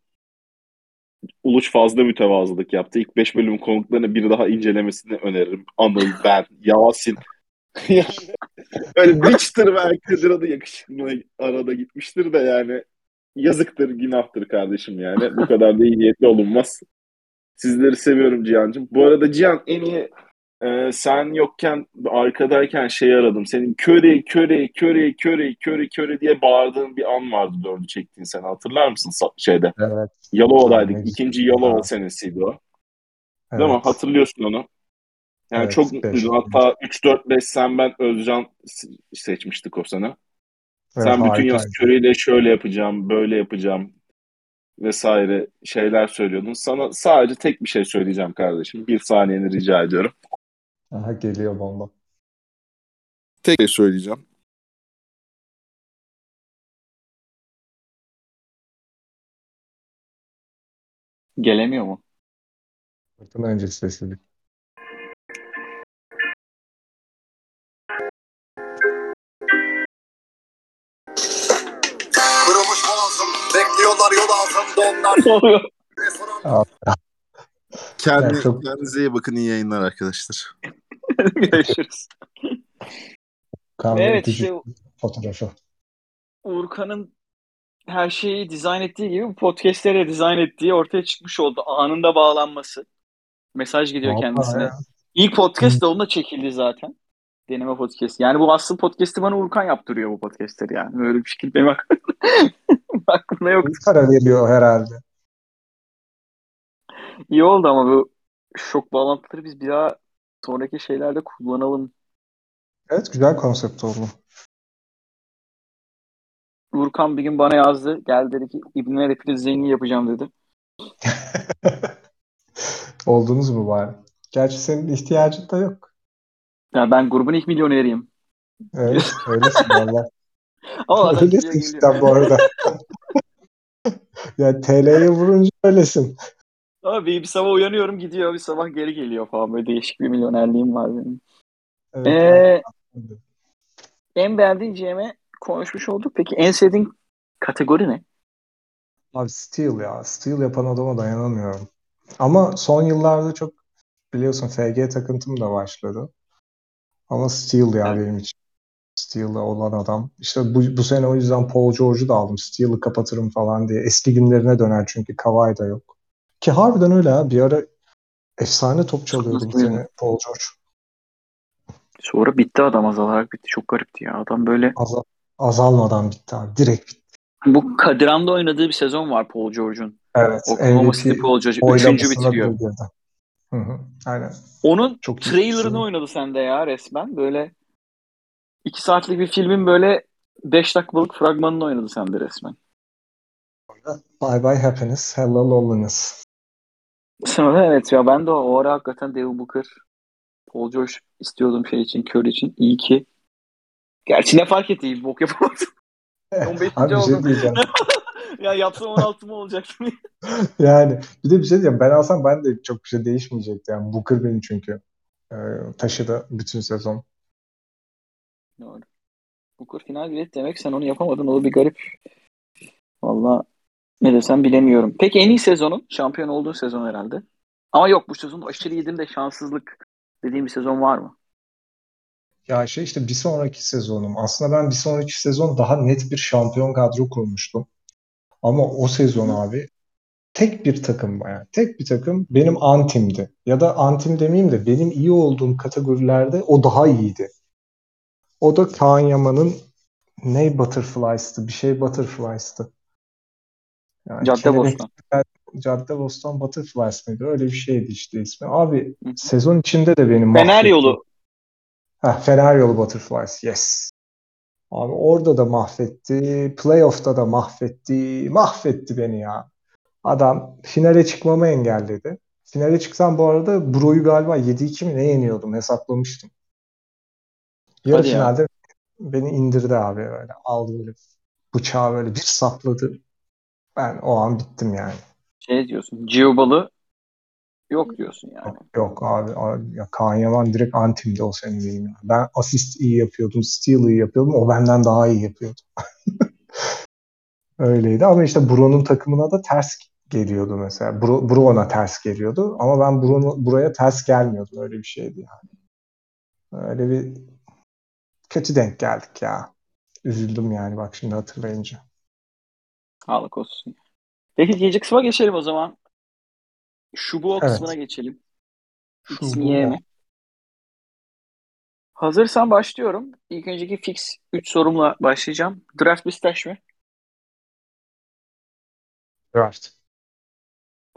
Uluç fazla mütevazılık yaptı. İlk 5 bölüm konuklarını bir daha incelemesini öneririm. Anıl, ben, Yasin. (laughs) Öyle Witcher ve Kadir adı yakışıklı arada gitmiştir de yani yazıktır, günahtır kardeşim yani. Bu kadar da iyi niyetli olunmaz. Sizleri seviyorum Cihan'cığım. Bu arada Cihan en iyi e, sen yokken arkadayken şey aradım. Senin köre köre köre köre köre köre diye bağırdığın bir an vardı dördü çektiğin sen hatırlar mısın şeyde? Evet. Yalova'daydık. Evet. İkinci Yalova senesiydi o. Değil mi? Evet. Hatırlıyorsun onu. Yani Evet, çok mutluydun. Hatta 3-4-5 sen ben Özcan seçmiştik o sene. Evet, Sen bütün yaz köreyle şöyle yapacağım, böyle yapacağım vesaire şeyler söylüyordun. Sana sadece tek bir şey söyleyeceğim kardeşim. Bir saniyeni rica ediyorum. Aha, geliyor bomba. Tek şey söyleyeceğim. Gelemiyor mu? Fırtına öncesi sessizlik. Kırılmış boğazım Bekliyorlar yol ağzımda onlar Ne (laughs) oluyor? Restoran Kendi, Yani çok- Kendinize iyi bakın. iyi yayınlar arkadaşlar. (laughs) Görüşürüz. Evet işte fotoğrafı. Uğurkan'ın her şeyi dizayn ettiği gibi bu podcast'leri de dizayn ettiği ortaya çıkmış oldu. Anında bağlanması. Mesaj gidiyor Vallahi kendisine. ya. İlk podcast da onunla çekildi zaten. Deneme podcast. Yani bu asıl podcast'i bana Uğurkan yaptırıyor bu podcast'leri yani. Böyle bir şekilde benim (laughs) ak- aklımda yok. Para veriyor herhalde. İyi oldu ama bu şok bağlantıları biz bir daha sonraki şeylerde kullanalım. Evet güzel konsept oldu. Uğurkan bir gün bana yazdı. Gel dedi ki İbniler hepiniz zengin yapacağım dedi. (laughs) Oldunuz mu bari? Gerçi senin ihtiyacın da yok. Ya ben grubun ilk milyoneriyim. Evet, öylesin (laughs) valla. Ama Öylesin işte bu arada. (laughs) ya TL'ye vurunca öylesin. Ama bir, sabah uyanıyorum gidiyor bir sabah geri geliyor falan. Böyle değişik bir milyonerliğim var benim. Evet, Ee, anladım. en beğendiğin GM'e konuşmuş olduk. Peki en sevdiğin kategori ne? Abi Steel ya. Steel yapan adama dayanamıyorum. Ama son yıllarda çok biliyorsun FG takıntım da başladı. Ama Steel ya Evet. benim için. Steel'ı olan adam. İşte bu, bu sene o yüzden Paul George'u da aldım. Steel'ı kapatırım falan diye. Eski günlerine döner çünkü Kawhi da yok. Ki harbiden öyle ha. Bir ara Efsane top çalıyordu bu sene Paul George. Sonra bitti adam azalarak bitti. Çok garipti ya. Adam böyle Azal, azalmadan bitti abi. Direkt bitti. bu Kadiran'da oynadığı bir sezon var Paul George'un. Evet. Oklahoma City Paul George. Üçüncü bitiriyor. Hı hı. Aynen. Onun Çok trailerını oynadı sende ya resmen. Böyle iki saatlik bir filmin böyle beş dakikalık fragmanını oynadı sende resmen. Bye bye happiness, hello loneliness. Sonra evet ya ben de o, ara hakikaten Devin Booker, Paul George istiyordum şey için, Curry için. İyi ki. Gerçi ne fark etti? iyi bok yapamadım. 15. (laughs) Abi şey oldum. diyeceğim. (laughs) ya yapsam 16 mı olacaktı? (laughs) Yani bir de bir şey diyeceğim. Ben alsam ben de çok bir şey değişmeyecekti. Yani Booker beni çünkü e, taşıdı bütün sezon. Doğru. Booker final bilet demek sen onu yapamadın. O da bir garip. Valla ne desem bilemiyorum. Peki en iyi sezonun? Şampiyon olduğun sezon herhalde. Ama yok bu sezon aşırı yedim de şanssızlık dediğim bir sezon var mı? Ya şey işte bir sonraki sezonum. Aslında ben bir sonraki sezon daha net bir şampiyon kadro kurmuştum. Ama o sezon abi tek bir takım yani tek bir takım benim antimdi. Ya da antim demeyeyim de benim iyi olduğum kategorilerde o daha iyiydi. O da Kaan Yaman'ın ne Butterflies'tı? Bir şey Butterflies'tı. Yani kelebek- Caddebostan. (laughs) Caddebostan Butterflies mıydı? Öyle bir şeydi işte ismi. Abi Hı sezon içinde de benim Fener mahvetti. yolu. Heh, Fener Yolu Butterflies. Yes. Abi orada da mahvetti. Playoff'ta da mahvetti. Mahvetti beni ya. Adam finale çıkmamı engelledi. Finale çıksam bu arada Bro'yu galiba 7-2 mi ne yeniyordum hesaplamıştım. Yarı Hadi ya. finalde beni indirdi abi öyle. Aldı böyle bıçağı böyle bir sapladı. Ben o an bittim yani. Şey diyorsun. Giobalı yok diyorsun yani. Yok, yok abi, abi ya Kaan Yaman direkt antimdi o sene benim. ya. Ben asist iyi yapıyordum, steal iyi yapıyordum. O benden daha iyi yapıyordu. (laughs) Öyleydi ama işte Bro'nun takımına da ters geliyordu mesela. Bro, Bro ona ters geliyordu ama ben Bro'nu, buraya ters gelmiyordum. Öyle bir şeydi yani. Öyle bir kötü denk geldik ya. Üzüldüm yani bak şimdi hatırlayınca. Sağlık olsun. Peki ikinci kısma geçelim o zaman. Şu bu o Evet. kısmına geçelim. X Şu mi? Hazırsan başlıyorum. İlk önceki fix 3 sorumla başlayacağım. Draft Beşiktaş mı? Draft.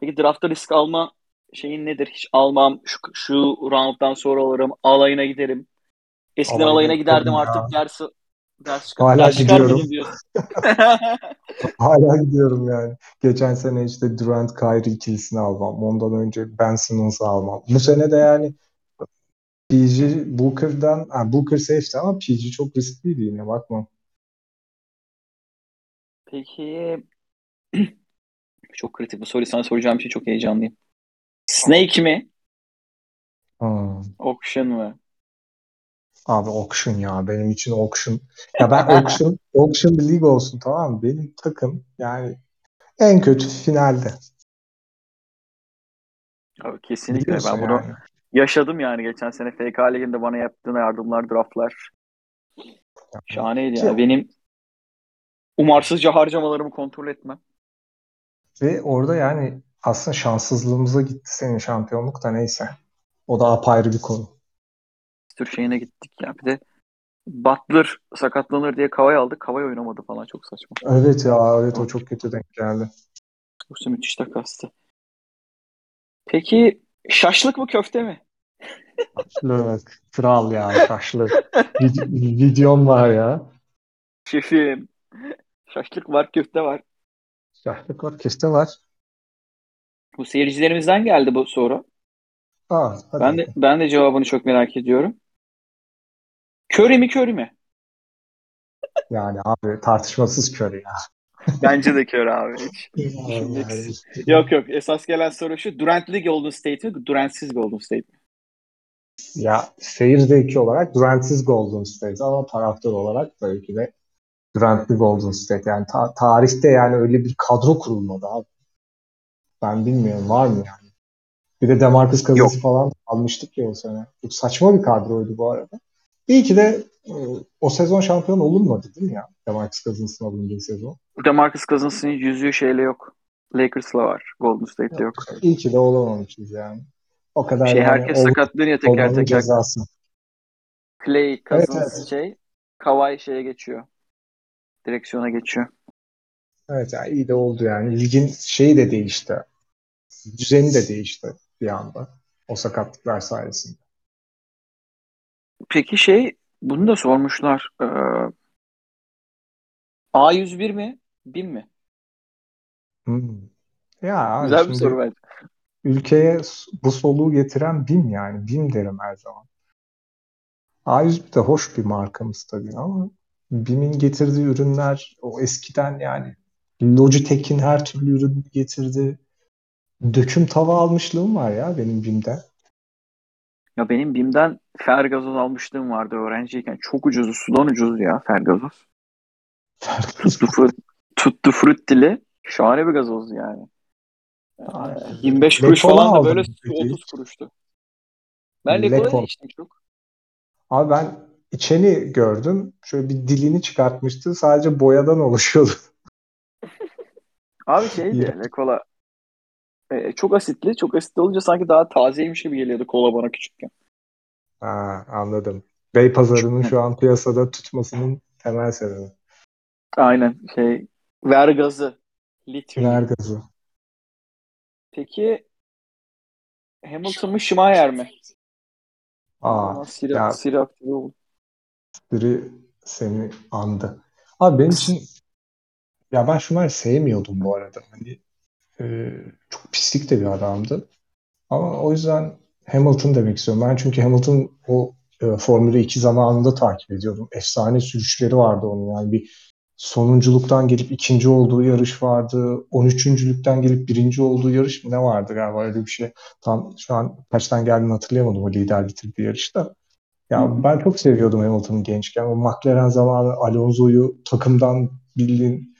Peki draftta risk alma şeyin nedir? Hiç almam. Şu, şu rounddan sonra alırım. Alayına giderim. Eskiden Alayına alayına giderdim ya. artık dersi ders çıkar. Hala ders gidiyorum. (laughs) Hala gidiyorum yani. Geçen sene işte Durant Kyrie ikilisini almam. Ondan önce Ben Simmons'ı almam. Bu sene de yani PG Booker'dan ha, Booker safe'ti ama PG çok riskliydi yine bakma. Peki (clears throat) çok kritik bu soruyu sana soracağım şey çok heyecanlıyım. Snake mi? Hmm. Auction mı? Abi auction ya benim için auction. Ya ben (laughs) auction auction bir lig olsun tamam mı? Benim takım yani en kötü finalde. Abi kesinlikle Biliyorsun ben bunu yani. yaşadım yani geçen sene FK Ligi'nde bana yaptığın yardımlar, draftlar şahaneydi Ki- yani. Benim umarsızca harcamalarımı kontrol etmem. Ve orada yani aslında şanssızlığımıza gitti senin şampiyonluk da neyse. O da apayrı bir konu. Bir tür şeyine gittik ya. Bir de Butler sakatlanır diye Kavay aldık. Kavay oynamadı falan çok saçma. Evet ya evet o çok kötü denk geldi. Yoksa müthiş takastı. Peki şaşlık mı köfte mi? Şaşlık. Kral ya şaşlık. Vid- videom var ya. Şefim. Şaşlık var, köfte var. Şaşlık var. Keste var. Bu seyircilerimizden geldi bu soru. Aa, hadi Ben de ben de cevabını çok merak ediyorum. Curry mi Curry mi? Yani abi tartışmasız kör ya. (laughs) Bence de Curry abi. Hiç. (laughs) Yani, Yok yok. Esas gelen soru şu. Durant'li Golden State mi? Durant'siz Golden State mi? Ya seyir zevki olarak Durant'siz Golden State ama taraftar olarak tabii ki de Durant'li Golden State. Yani ta- tarihte yani öyle bir kadro kurulmadı abi. Ben bilmiyorum var mı yani? Bir de Demarcus Cousins falan almıştık ya o sene. Çok saçma bir kadroydu bu arada. İyi ki de e, o sezon şampiyon olunmadı değil mi ya? Demarcus Cousins'ın alındığı sezon. DeMarcus Cousins'ın yüzüğü şeyle yok. Lakers'la var. Golden State'de yok. İyi ki de olamamışız yani. O kadar Şey yani herkes sakatlanıyor teker teker. cezası. Clay, Cousins Evet, evet. şey, Kawhi şeye geçiyor. Direksiyona geçiyor. Evet yani iyi de oldu yani. Ligin şeyi de değişti. Düzeni de değişti bir anda. O sakatlıklar sayesinde. Peki şey, bunu da sormuşlar. Ee, A101 mi? BİM mi? Hmm. Ya Güzel bir soru bence. ülkeye bu soluğu getiren BİM yani. BİM derim her zaman. A101 de hoş bir markamız tabii ama BİM'in getirdiği ürünler o eskiden yani Logitech'in her türlü ürünü getirdi. Döküm tava almışlığım var ya benim BİM'den. Ya benim BİM'den Fergazoz almışlığım vardı öğrenciyken. Çok ucuzdu. Sudan ucuzdu ya Fergazoz. Tuttu, frut, tuttu fruttili. Şahane bir gazoz yani. Ee, 25 kuruş Lekola falan da böyle mı su peki 30 hiç? kuruştu. Ben Lekola Lekol. da içtim çok. Abi ben içeni gördüm. Şöyle bir dilini çıkartmıştı. Sadece boyadan oluşuyordu. Abi (laughs) şeydi. Lekola e, çok asitli. Çok asitli olunca sanki daha tazeymiş gibi geliyordu kola bana küçükken. Ha, anladım. Beypazarı'nın şu an piyasada tutmasının temel sebebi. Aynen şey ver gazı. Literally. Ver gazı. Peki Hamilton mı Schumacher mi? Aa, Aa, Siri, ya Siri aktive oldu. biri seni andı. Abi benim (laughs) için ya ben Schumacher'i sevmiyordum bu arada. Hani e, çok pislik de bir adamdı. Ama o yüzden Hamilton demek istiyorum. Ben çünkü Hamilton o e, Formula 2 zamanında takip ediyordum. Efsane sürüşleri vardı onun. Yani bir sonunculuktan gelip ikinci olduğu yarış vardı. 13. gelip birinci olduğu yarış mı ne vardı galiba öyle bir şey. Tam şu an kaçtan geldiğini hatırlayamadım o lider bitirdiği yarışta. Ya hı. ben çok seviyordum Hamilton'ı gençken. O McLaren zamanı Alonso'yu takımdan bildiğin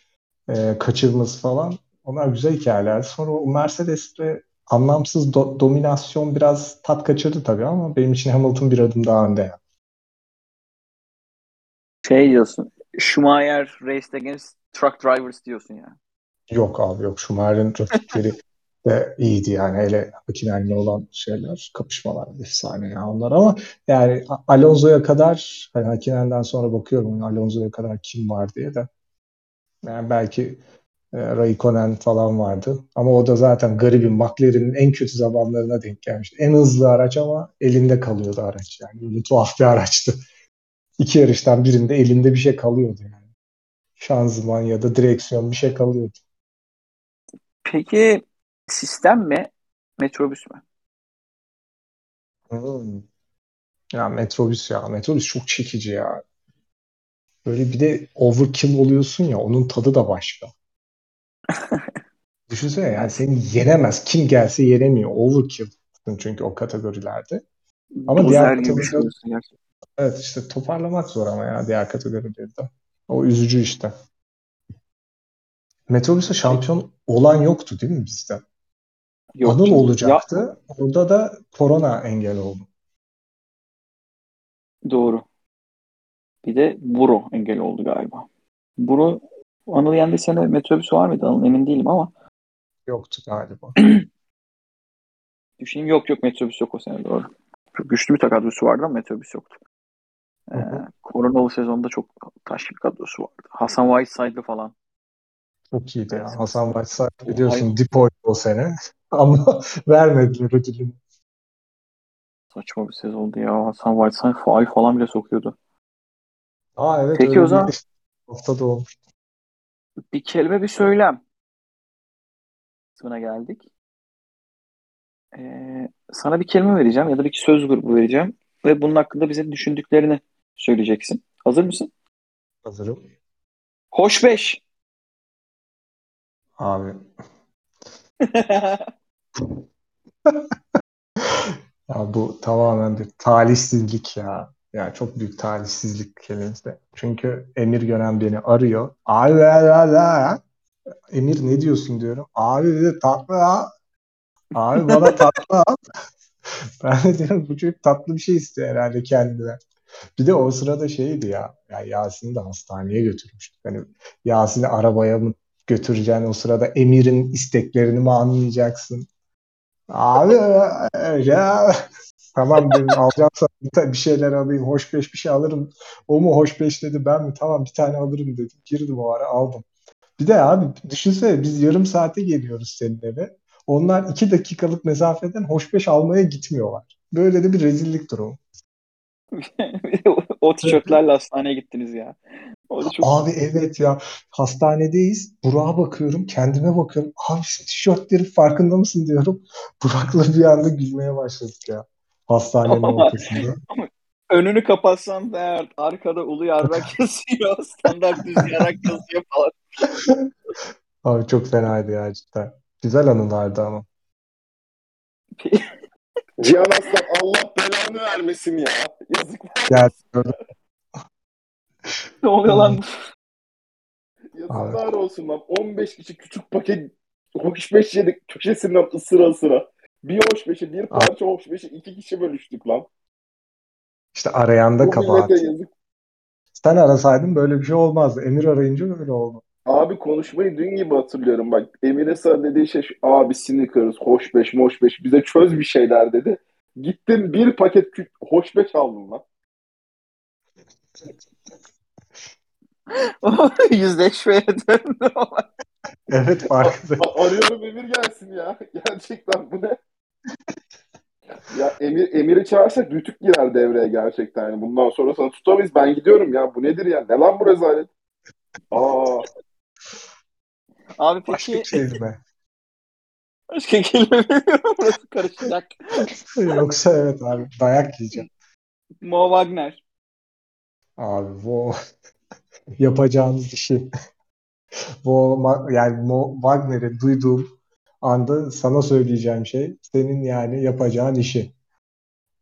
e, kaçırması falan. Onlar güzel hikayeler. Sonra o Mercedes'te anlamsız do- dominasyon biraz tat kaçırdı tabii ama benim için Hamilton bir adım daha önde. ya. Şey diyorsun. Schumacher raced against truck drivers diyorsun ya. Yok abi yok. Schumacher'in rakipleri (laughs) de iyiydi yani. Hele Hakkınen'le olan şeyler, kapışmalar efsane ya onlar ama yani Alonso'ya kadar hani Hakkinen'den sonra bakıyorum Alonso'ya kadar kim var diye de yani belki Raikkonen falan vardı. Ama o da zaten garibim. McLaren'in en kötü zamanlarına denk gelmişti. En hızlı araç ama elinde kalıyordu araç yani. Böyle tuhaf bir araçtı. (laughs) İki yarıştan birinde elinde bir şey kalıyordu yani. Şanzıman ya da direksiyon bir şey kalıyordu. Peki sistem mi? Metrobüs mü? Hmm. Ya metrobüs ya. Metrobüs çok çekici ya. Böyle bir de overkill oluyorsun ya onun tadı da başka. (laughs) Düşünsene yani seni yenemez. Kim gelse yenemiyor. Overkill çünkü o kategorilerde. Ama diğer Dozer diyorsun gerçekten. evet işte toparlamak zor ama ya diğer kategorilerde. O üzücü işte. Metrobüste şampiyon olan yoktu değil mi bizde? Yok Anıl canım. Ya olacaktı. Orada da korona engel oldu. doğru. Bir de Buro engel oldu galiba. Buro Anıl yendi sene metrobüs var mıydı? Anıl emin değilim ama Yoktu galiba. (clears throat) düşüneyim yok yok metrobüs yok o sene doğru. Çok güçlü bir kadrosu vardı ama metrobüs yoktu. Ee, koronalı sezonda çok taş bir kadrosu vardı. Hasan Whiteside'lı falan. Çok iyiydi ya. Hasan Whiteside biliyorsun Dipo'ydu o sene. (laughs) Ama (laughs) vermediler ödülünü. saçma bir sezondu ya. Hasan Whiteside faal falan bile sokuyordu. Aa evet Peki o zaman haftada olmuş. Bir kelime bir söylem kısmına geldik. Ee, sana bir kelime vereceğim ya da bir söz grubu vereceğim ve bunun hakkında bize düşündüklerini söyleyeceksin. Hazır mısın? Hazırım. Hoş beş. Abi (laughs) ya bu tamamen bir talihsizlik ya. Ya çok büyük talihsizlik kelimesi. Çünkü Emir Gönen beni arıyor. Abi la la la. Emir ne diyorsun diyorum. Abi dedi tatlı ha. Abi bana (laughs) tatlı ha. Ben de diyorum bu çocuk tatlı bir şey istiyor herhalde kendine. Bir de o sırada şeydi ya. Ya Yasin'i de hastaneye götürmüştük. Hani Yasin'i arabaya mı götüreceksin o sırada Emir'in isteklerini mi anlayacaksın? Abi ya tamam dedim alacağım sana bir, şeyler alayım. Hoş beş bir şey alırım. O mu hoş beş dedi ben mi? Tamam bir tane alırım dedim. Girdim o ara aldım. Bir de abi düşünsene biz yarım saate geliyoruz senin eve. Onlar iki dakikalık mesafeden hoş beş almaya gitmiyorlar. Böyle de bir rezillik durumu. (laughs) o tişörtlerle hastaneye gittiniz ya. O çok Abi evet ya hastanedeyiz. Burak'a bakıyorum, kendime bakıyorum. Abi şu tişörtlerin farkında mısın diyorum. Burak'la bir anda gülmeye başladık ya. Hastanenin Ama- ortasında. önünü kapatsan da eğer arkada ulu yarrak (laughs) yazıyor, standart düz yarrak yazıyor falan. Abi çok fenaydı ya cidden. Güzel anılardı ama. (laughs) Cihan Aslan Allah belanı vermesin ya. Yazık Yani Ne oluyor lan? Yazıklar olsun lan. 15 kişi küçük paket hoş beş yedik köşesinden ısıra ısıra. Bir hoş beşi, bir parça hoş beşi iki kişi bölüştük lan. işte arayan da kabahat. Sen arasaydın böyle bir şey olmazdı. Emir arayınca böyle oldu. Abi konuşmayı dün gibi hatırlıyorum bak. Emine Sağ dediği şey şu, abi sneakers, hoş beş, moş beş bize çöz bir şeyler dedi. Gittin bir paket kü- hoş beş aldın lan. (laughs) Yüzleşmeye döndü olay. Evet farkında. (laughs) Arıyorum Emir gelsin ya. (laughs) Gerçekten bu ne? Ya Emir Emir'i çağırsak Rütük girer devreye gerçekten. Yani bundan sonra sana tutamayız. Ben gidiyorum ya. Bu nedir ya? Ne lan bu rezalet? Aa, Abi Başka peki kelime. başka kelime bilmiyorum. Burası karışacak. Yoksa evet abi dayak yiyeceğim. Mo Wagner. Abi bu (laughs) yapacağınız işi bu yani Mo Wagner'i duyduğum anda sana söyleyeceğim şey senin yani yapacağın işi.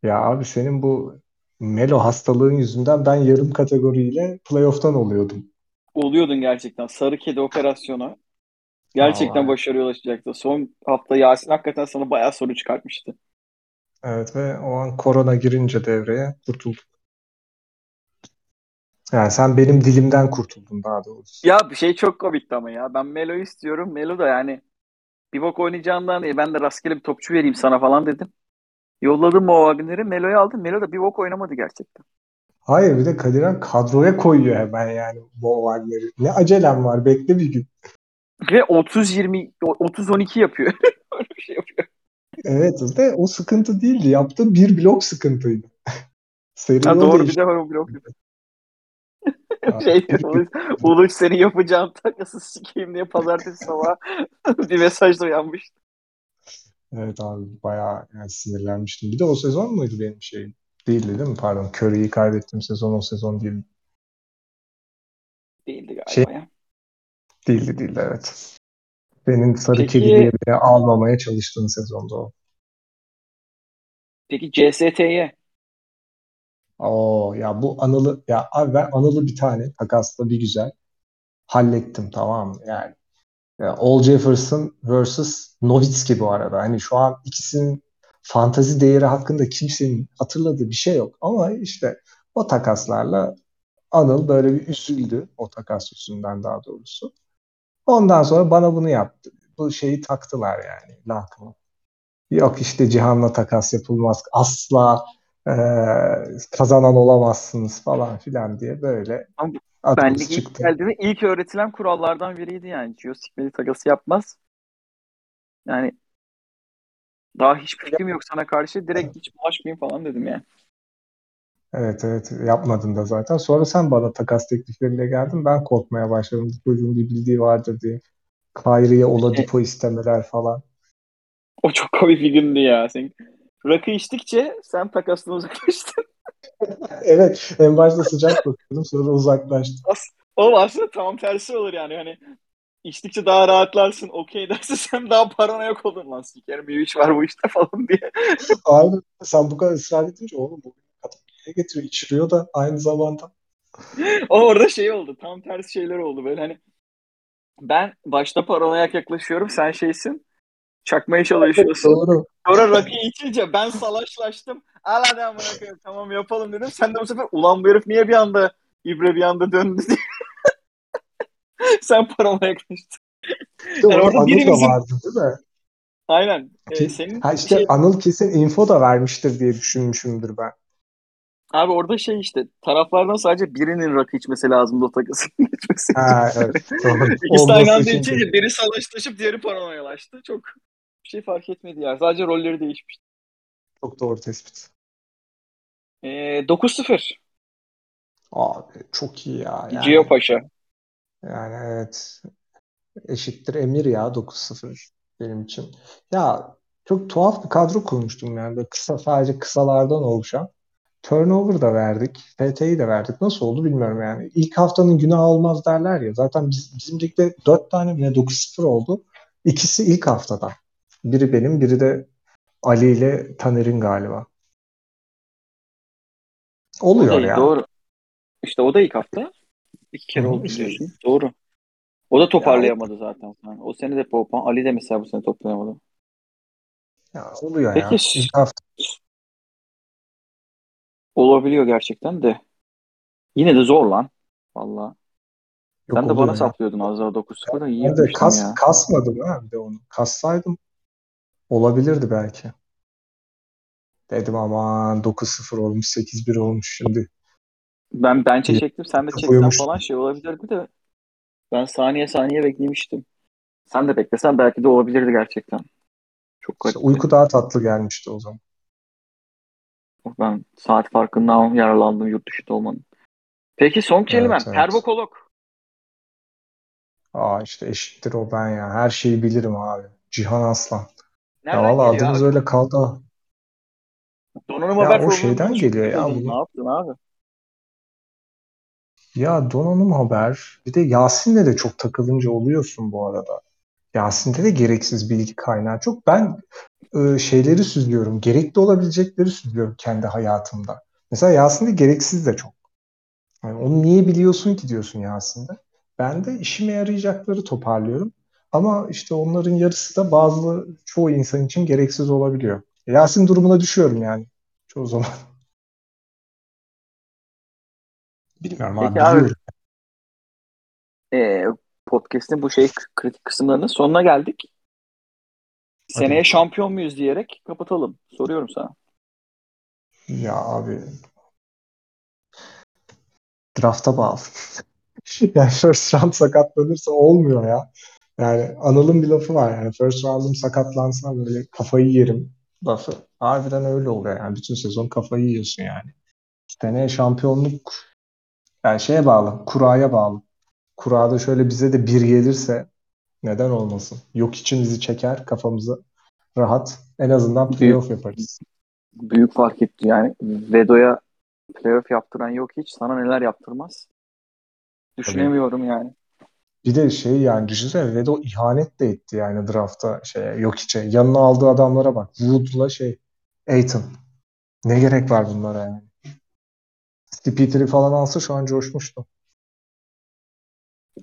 Ya abi senin bu Melo hastalığın yüzünden ben yarım kategoriyle playoff'tan oluyordum. Oluyordun gerçekten. Sarı kedi operasyonu. Gerçekten Vallahi. başarıya ulaşacaktı. Son hafta Yasin hakikaten sana bayağı soru çıkartmıştı. Evet ve o an korona girince devreye kurtulduk. Yani sen benim dilimden kurtuldun daha doğrusu. Ya bir şey çok komikti ama ya. Ben Melo'yu istiyorum. Melo da yani bir bok oynayacağından e, ben de rastgele bir topçu vereyim sana falan dedim. Yolladım Mo Wagner'i. Melo'yu aldım. Melo da bir bok oynamadı gerçekten. Hayır bir de Kadirhan kadroya koyuyor hemen yani Mo Wagner'i. Ne acelem var bekle bir gün. Ve 30-20 30-12 yapıyor. (laughs) Öyle bir şey yapıyor. Evet de o sıkıntı değildi. Yaptığı bir blok sıkıntıydı. (laughs) Seri Ha, o doğru bir de var o blok. Şey Uluç, seni yapacağım takası sikeyim diye pazartesi sabahı (laughs) bir mesajla uyanmış. Evet abi bayağı yani sinirlenmiştim. Bir de o sezon muydu benim şeyim? Değildi değil mi? Pardon. Curry'i kaybettiğim sezon o sezon değildi. Değildi galiba Şey- ya. Değildi değildi evet. Senin sarı Peki- kedi diye beni almamaya çalıştığın sezonda o. Peki CST'ye Oo ya bu Anıl'ı ya abi ben Anıl'ı bir tane takasla bir güzel hallettim tamam? Yani ya All Jefferson vs. Nowitzki bu arada. Hani şu an ikisinin fantazi değeri hakkında kimsenin hatırladığı bir şey yok. Ama işte o takaslarla Anıl böyle bir üzüldü. O takas yüzünden daha doğrusu. Ondan sonra bana bunu yaptı. Bu şeyi taktılar yani lakımı. Yok işte Cihan'la takas yapılmaz. Asla e, kazanan olamazsınız falan filan diye böyle Ama adımız benlik ilk geldiğinde ilk öğretilen kurallardan biriydi yani. Gio sikmeli takası yapmaz. Yani daha hiçbir fikrim yok sana karşı. Direkt hiç bulaşmayayım falan dedim yani. Evet evet yapmadın da zaten. Sonra sen bana takas teklifleriyle geldin. Ben korkmaya başladım. Çocuğun bir bildiği vardır diye. Kyrie'ye Oladipo istemeler falan. O çok komik bir gündü ya. Sen rakı içtikçe sen takastan uzaklaştın. (laughs) Evet en başta sıcak bakıyordum sonra uzaklaştım. Oğlum aslında tam tersi olur yani. Hani içtikçe daha rahatlarsın. Okey derse (laughs) sen daha paranoyak olun lan. Sikerim bir iş var bu işte falan diye. (laughs) Aynen sen bu kadar ısrar edince oğlum bu kadın niye getiriyor içiriyor da aynı zamanda. O orada şey oldu. Tam tersi şeyler oldu böyle hani ben başta paranoyak yaklaşıyorum. Sen şeysin. Çakmaya çalışıyorsun. Doğru. Sonra rakı içince ben salaşlaştım. Al hadi amına koyayım tamam yapalım dedim. Sen de bu sefer ulan bu herif niye bir anda İbre bir anda döndü (laughs) diye. Sen paranoyaklaştın. Bir de Yani orada Anıl da birimizin- vardı değil mi? Aynen. Ee, senin Ha işte şey- Anıl kesin info da vermiştir diye düşünmüşümdür ben. abi orada şey işte taraflardan sadece birinin rakı içmesi lazımdı o takısın geçmesi. (laughs) Ha evet. Doğru. İkisi aynı anda için içince biri salaşlaşıp diğeri paranoyalaştı. Çok bir şey fark etmedi ya. Sadece rolleri değişmişti. çok doğru tespit. Ee, 9-0. Abi çok iyi ya. Yani, Gio Paşa. yani evet. Eşittir Emir ya 9-0 benim için. Ya çok tuhaf bir kadro kurmuştum yani. Böyle kısa sadece kısalardan oluşan. Turnover da verdik. FT'yi de verdik. Nasıl oldu bilmiyorum yani. İlk haftanın günahı olmaz derler ya. Zaten biz, bizim ligde 4 tane mi ne 9-0 oldu. İkisi ilk haftada. Biri benim, biri de Ali ile Taner'in galiba. O Oluyor da, ya. Doğru. İşte o da ilk hafta. İki kere Hı, oldu işte. Doğru. O da toparlayamadı zaten. Yani o sene de Popan. Ali de mesela bu sene toplayamadı. Ya oluyor Peki, ya. İlk hafta Olabiliyor gerçekten de. Yine de zor lan. Valla. Sen de bana ya. saplıyordun az daha 9-0 da iyi Ben de kas, ya. kasmadım ha bir de onu. Kassaydım olabilirdi belki. Dedim aman 9-0 olmuş 8-1 olmuş şimdi. Ben bench'e İyi. çektim. Sen de çeksen falan şey olabilirdi de. Ben saniye saniye beklemiştim. Sen de beklesen belki de olabilirdi gerçekten. Çok İşte garip. uyku daha tatlı gelmişti o zaman. Ben saat farkından yararlandım yurt dışında olmanın. Peki son kelimem. Evet, evet. Pervokolog. Aa işte eşittir o ben ya. Her şeyi bilirim abi. Cihan Aslan. Ya Nereden valla geliyor adınız abi? öyle kaldı. Donanım Ya haber o programında şeyden geliyor ya bunu. Ne yaptın abi? Ya donanım haber. Bir de Yasin'le de çok takılınca oluyorsun bu arada. Yasin'de de gereksiz bilgi kaynağı çok. Ben e, şeyleri süzüyorum. Gerekli olabilecekleri süzüyorum kendi hayatımda. Mesela Yasin'de gereksiz de çok. Yani onu niye biliyorsun ki diyorsun Yasin'de. Ben de işime yarayacakları toparlıyorum. Ama işte onların yarısı da bazı çoğu insan için gereksiz olabiliyor. Yasin durumuna düşüyorum yani çoğu zaman. (laughs) Bilmiyorum abi Peki abi, biliyorum. Ee, podcast'in bu şey kritik kısımlarının sonuna geldik. Hadi Seneye şampiyon muyuz diyerek kapatalım. Soruyorum sana. Ya abi drafta bağlı. (laughs) Yani first round sakatlanırsa olmuyor ya. Yani Anıl'ın bir lafı var yani first round'um sakatlansa böyle kafayı yerim lafı. Harbiden öyle oluyor yani. Bütün sezon kafayı yiyorsun yani. Seneye şampiyonluk yani şeye bağlı. Kuraya bağlı. Kurada şöyle bize de bir gelirse neden olmasın? Yok için bizi çeker kafamızı rahat. En azından playoff yaparız. Büyük fark etti yani. Vedo'ya playoff yaptıran yok hiç. Sana neler yaptırmaz. Düşünemiyorum yani. Bir de şey yani düşünsene Vedo ihanet de etti yani draftta şeye yok içe. Yanına aldığı adamlara bak. Wood'la şey Aiton. Ne gerek var bunlara yani? Spitter'i falan alsa şu an coşmuştu.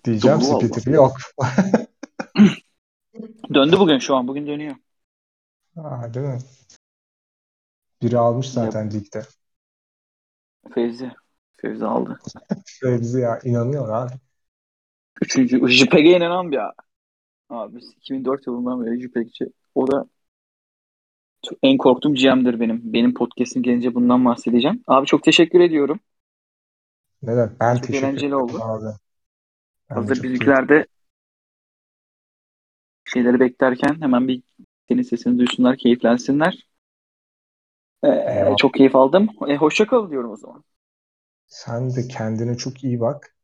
Diyeceğim Doğru yok. (laughs) Döndü bugün şu an. Bugün dönüyor. Ha, değil mi? Biri almış zaten ligde. Fevzi. Fevzi aldı. (laughs) Fevzi ya inanıyor abi. Üçüncü. JPEG'e inanan bir abi. 2004 yılından beri JPEG'ci. O da en korktuğum GM'dir benim. Benim podcast'im gelince bundan bahsedeceğim. Abi çok teşekkür ediyorum. Neden? Ben Çok teşekkür eğlenceli ederim oldu. abi. Ben Hazır çok bizimkiler de şeyleri beklerken hemen bir senin sesini duysunlar, keyiflensinler. Ee, Eyvallah. çok keyif aldım. E, hoşça kal diyorum o zaman. Sen de kendine çok iyi bak.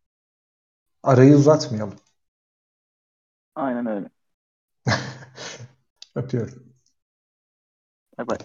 Arayı uzatmayalım. Aynen öyle. (laughs) Öpüyorum. Bay bay.